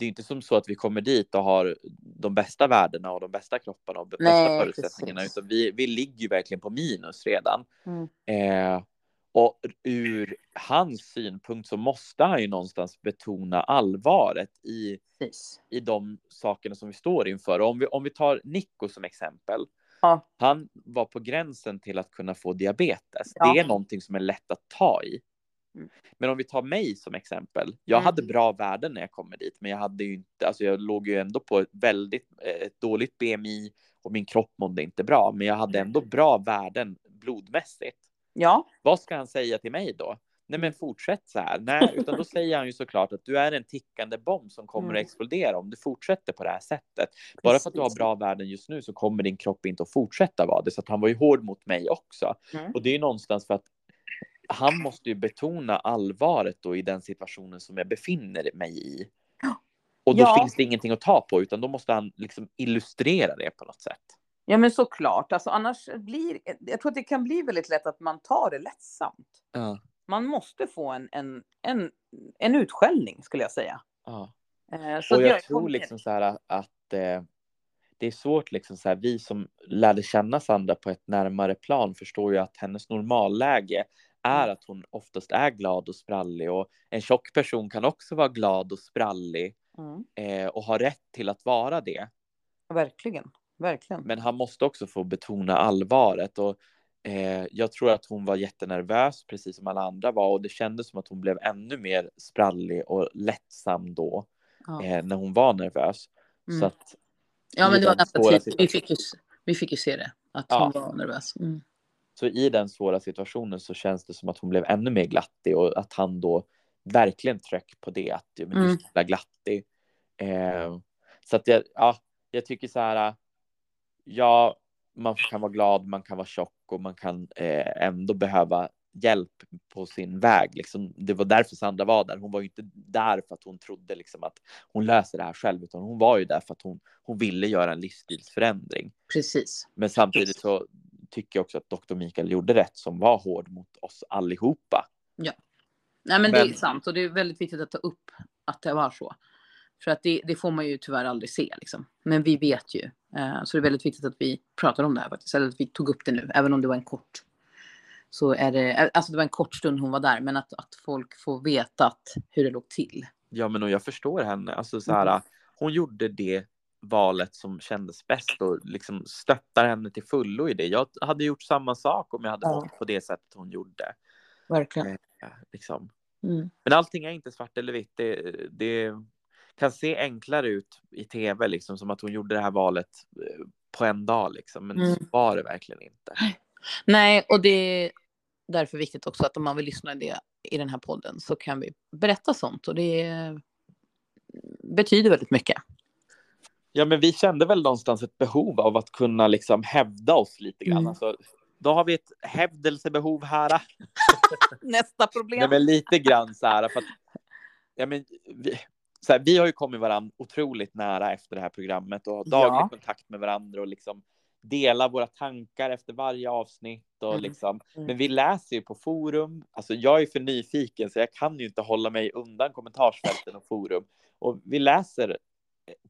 det är inte som så att vi kommer dit och har de bästa värdena och de bästa kropparna och de bästa Nej, förutsättningarna. precis. Utan vi, vi ligger ju verkligen på minus redan. Mm. Eh, och ur hans synpunkt så måste han ju någonstans betona allvaret i, Precis. i de sakerna som vi står inför. Och om vi, om vi tar Nico som exempel. Ja. Han var på gränsen till att kunna få diabetes. Ja. Det är någonting som är lätt att ta i. Mm. Men om vi tar mig som exempel. Jag Mm. hade bra värden när jag kom dit, men jag hade ju inte, alltså jag låg ju ändå på ett väldigt, eh, ett dåligt BMI och min kropp mådde inte bra, men jag hade ändå bra värden blodmässigt. Ja. Vad ska han säga till mig då? Nej, men fortsätt så här. Nej, utan då säger han ju såklart att du är en tickande bomb som kommer Mm. att explodera om du fortsätter på det här sättet. Bara för att du har Precis. bra värden just nu så kommer din kropp inte att fortsätta vara det. Så att han var ju hård mot mig också. Mm. Och det är ju någonstans för att han måste ju betona allvaret då i den situationen som jag befinner mig i. Och då Ja. finns det ingenting att ta på, utan då måste han liksom illustrera det på något sätt. Ja, men såklart. Alltså, annars blir, jag tror att det kan bli väldigt lätt att man tar det lättsamt. Ja. Man måste få en, en, en, en utskällning, skulle jag säga. ja. Eh, så Och att jag tror liksom så här att eh, det är svårt liksom så här, vi som lärde känna Sandra på ett närmare plan förstår ju att hennes normalläge är Mm. att hon oftast är glad och sprallig och en tjock person kan också vara glad och sprallig Mm, eh, och ha rätt till att vara det. verkligen. Verkligen. Men han måste också få betona allvaret och eh, jag tror att hon var jättenervös precis som alla andra var och det kändes som att hon blev ännu mer sprallig och lättsam då Ja. eh, när hon var nervös. Mm. Så att Ja, men det var ganska svåra tidigt. Vi fick, ju, vi fick ju se det, att Ja. hon var nervös. Mm. Så i den svåra situationen så känns det som att hon blev ännu mer glattig och att han då verkligen tryck på det att du Mm. är så jävla glattig. Eh, så att jag, ja, jag tycker så här. Ja, man kan vara glad, man kan vara tjock och man kan eh, ändå behöva hjälp på sin väg. Liksom. Det var därför Sandra var där. Hon var ju inte där för att hon trodde liksom att hon löser det här själv, utan hon var ju där för att hon, hon ville göra en livsstilsförändring. Precis. Men samtidigt så tycker jag också att Dr. Mikael gjorde rätt som var hård mot oss allihopa. Nej, men, det Men- är sant och det är väldigt viktigt att ta upp att det var så. För att det, det får man ju tyvärr aldrig se liksom. Men vi vet ju. Eh, så det är väldigt viktigt att vi pratar om det här faktiskt. Eller att vi tog upp det nu, även om det var en kort. Så är det, eh, alltså det var en kort stund hon var där, men att, att folk får veta att, hur det låg till. Ja, men och jag förstår henne. Alltså så här, Mm. hon gjorde det valet som kändes bäst och liksom stöttar henne till fullo i det. Jag hade gjort samma sak om jag hade Ja. mått på det sättet hon gjorde. Verkligen. Eh, liksom. Mm. Men allting är inte svart eller vitt. Det, det kan se enklare ut i tv, liksom som att hon gjorde det här valet eh, på en dag, liksom. men Mm. så var det verkligen inte. Nej, och det är därför viktigt också att om man vill lyssna i det i den här podden så kan vi berätta sånt och det betyder väldigt mycket. Ja, men vi kände väl någonstans ett behov av att kunna liksom hävda oss lite grann. Mm. Alltså, då har vi ett hävdelsebehov här. Nästa problem. Nej, men lite grann så här. För att, ja, men, vi, så här, vi har ju kommit varandra otroligt nära efter det här programmet och har daglig Ja. kontakt med varandra och liksom delar våra tankar efter varje avsnitt. Och Mm. liksom, Mm. Men vi läser ju på forum. Alltså, jag är för nyfiken så jag kan ju inte hålla mig undan kommentarsfälten och forum. Och vi läser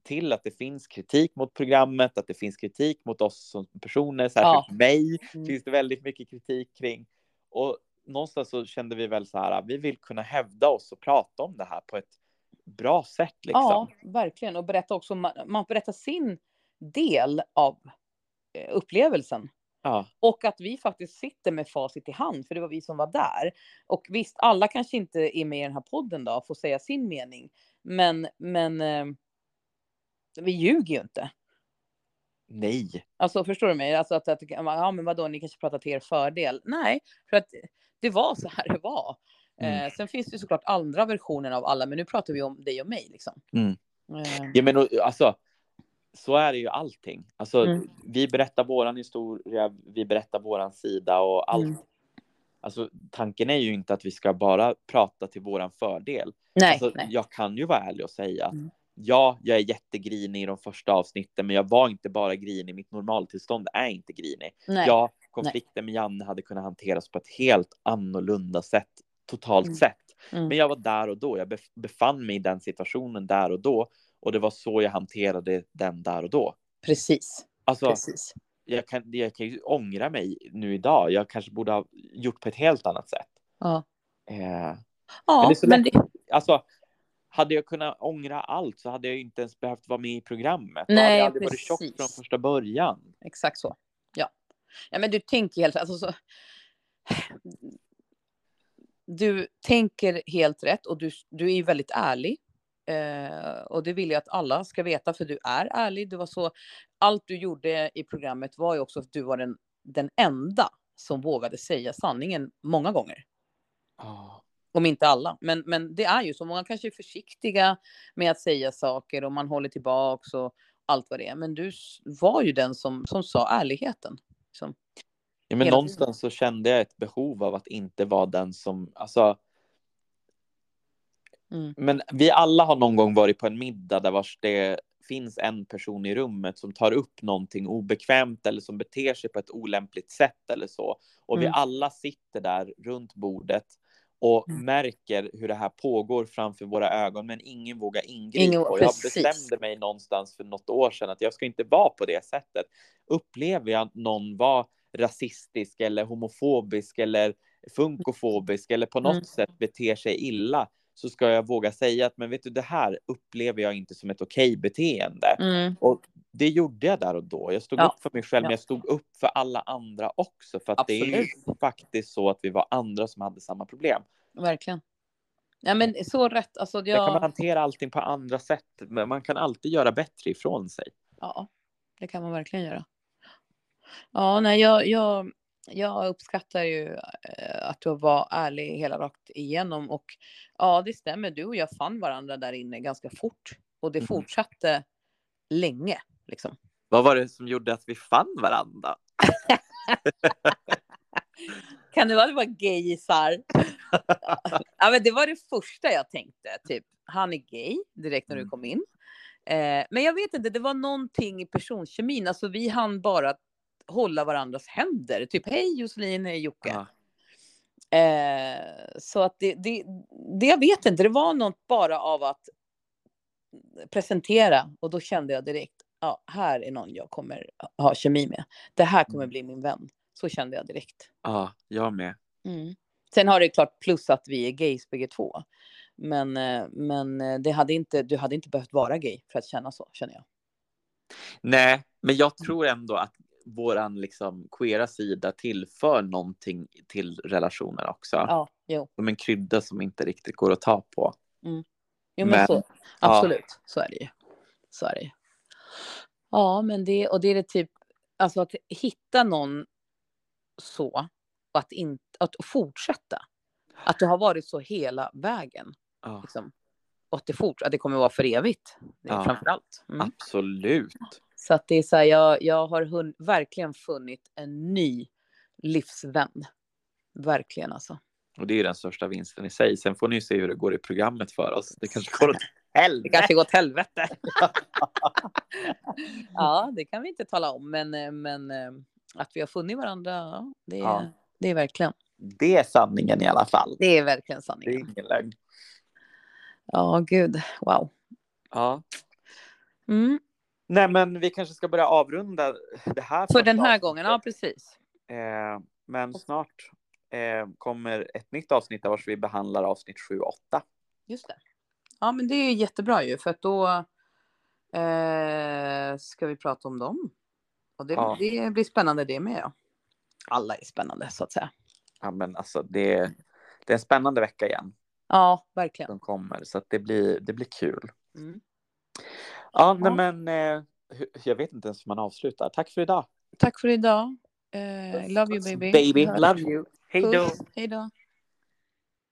till att det finns kritik mot programmet, att det finns kritik mot oss som personer, särskilt mig Mm. finns det väldigt mycket kritik kring. Och någonstans så kände vi väl så här, vi vill kunna hävda oss och prata om det här på ett bra sätt. Liksom. Ja, verkligen. Och berätta också, man, man berättar sin del av eh, upplevelsen. Ja. Och att vi faktiskt sitter med facit i hand, för det var vi som var där. Och visst, alla kanske inte är med i den här podden då, får säga sin mening. Men, men eh, vi ljuger ju inte. Nej. Alltså förstår du mig? Alltså att, att ja men vadå, ni kanske pratar till er fördel. Nej, för att det var så här det var. Mm. Eh, sen finns det såklart andra versioner av alla, men nu pratar vi om dig och mig liksom. Mm. Eh, Ja, men alltså, så är det ju allting. Alltså, Mm. Vi berättar våran historia, vi berättar våran sida och allt. Mm. Alltså, tanken är ju inte att vi ska bara prata till våran fördel. nej, alltså, nej. Jag kan ju vara ärlig och säga att Mm. Ja, jag är jättegrinig i de första avsnitten, men jag var inte bara grinig. Mitt normaltillstånd är inte grinig. nej. Ja, konflikten med Janne hade kunnat hanteras på ett helt annorlunda sätt, totalt Mm. sett. Mm. Men jag var där och då. Jag bef- befann mig i den situationen där och då. Och det var så jag hanterade den där och då. Precis, Alltså, precis. jag kan, jag kan ju ångra mig nu idag. Jag kanske borde ha gjort på ett helt annat sätt. Ja, Eh, ja det är så men det, alltså, hade jag kunnat ångra allt så hade jag inte ens behövt vara med i programmet. Nej, hade jag aldrig varit tjock precis. från första början. exakt så. Ja. ja, men du tänker helt alltså, så, Du tänker helt rätt och du, du är väldigt ärlig. Eh, och det vill jag att alla ska veta, för du är ärlig. Det var så, allt du gjorde i programmet var ju också att du var den, den enda som vågade säga sanningen många gånger. Ah. Om inte alla. Men, men det är ju så. Många kanske är försiktiga med att säga saker och man håller tillbaks och allt vad det är. Men du var ju den som, som sa ärligheten. Liksom. Ja, men Hela någonstans så kände jag ett behov av att inte vara den som, alltså. Mm. Men vi alla har någon gång varit på en middag där vars det finns en person i rummet som tar upp någonting obekvämt eller som beter sig på ett olämpligt sätt eller så. Och vi Mm. alla sitter där runt bordet och Mm. märker hur det här pågår framför våra ögon, men ingen vågar ingripa. Ingen- och jag precis. bestämde mig någonstans för något år sedan att jag ska inte vara på det sättet. Upplever jag att någon var rasistisk eller homofobisk eller funkofobisk eller på något Mm. sätt beter sig illa så ska jag våga säga att men vet du det här upplever jag inte som ett okej beteende. Mm. Och det gjorde jag där och då. Jag stod Ja. upp för mig själv, men Ja. jag stod upp för alla andra också. För att det är ju Absolut. faktiskt så att vi var andra som hade samma problem. Verkligen. Ja, men så rätt. Alltså, Där kan man jag, hantera allting på andra sätt, men man kan alltid göra bättre ifrån sig. ja, det kan man verkligen göra. Ja, nej, jag, jag, jag uppskattar ju eh, att du var ärlig hela rakt igenom. Och ja, det stämmer. Du och jag fann varandra där inne ganska fort. Och det Mm. fortsatte länge. Liksom. Vad var det som gjorde att vi fann varandra? Kan det vara det var gayisar? ja, men det var det första jag tänkte. Typ, han är gay direkt när du Mm. kom in. Eh, men jag vet inte, det var någonting i personkemin. Alltså vi hann bara hålla varandras händer. Typ, hej Josselin, hej Jocke. Ja. Eh, så att det, det, det, jag vet inte, det var något bara av att presentera och då kände jag direkt, ja, här är någon jag kommer ha kemi med. Det här kommer Mm. bli min vän. Så kände jag direkt. ja, jag med. Mm. Sen har det klart plus att vi är gays bägge två. Men, eh, men eh, det hade inte, du hade inte behövt vara gay för att känna så, känner jag. Nej, men jag tror ändå att våran liksom queera sida tillför någonting till relationen också. Ja, jo. Som en krydda som inte riktigt går att ta på. jo men, Men, så, absolut, så är det ju. Så är det ju. Ja, men det, och det är det typ, alltså att hitta någon så, och att, inte, att fortsätta. Att du har varit så hela vägen. Ja. Liksom. och att det fort, att det kommer vara för evigt. Det Ja. framför allt. Mm. Absolut. Så att det är så här, jag, jag har hun, verkligen funnit en ny livsvän. Verkligen alltså. Och det är ju den största vinsten i sig. Sen får ni ju se hur det går i programmet för oss. Det kanske går åt helvete. Det kanske går åt helvete. ja, det kan vi inte tala om, men, eh, men eh, att vi har funnit varandra, ja, det, är, Ja. det är verkligen. Det är sanningen i alla fall. Det är verkligen Det är sanningen. ingen lögn. Ja, gud, wow. Ja. Mm. Nej, men vi kanske ska börja avrunda det här. För den här avsnittet. gången, ja precis. Eh, men snart eh, kommer ett nytt avsnitt där vars vi behandlar avsnitt 7 och 8. Just det. Ja, men det är jättebra ju, för att då eh, ska vi prata om dem. Och det, Ja. det blir spännande det med. Ja. Alla är spännande så att säga. Ja, men alltså det, det är en spännande vecka igen Ja, verkligen. som kommer, så att det, blir, det blir kul. Mm. Ja, nej, men eh, jag vet inte ens hur man avslutar. Tack för idag. Tack för idag. Eh, love you baby. Baby, love you. Hej då. Hej då.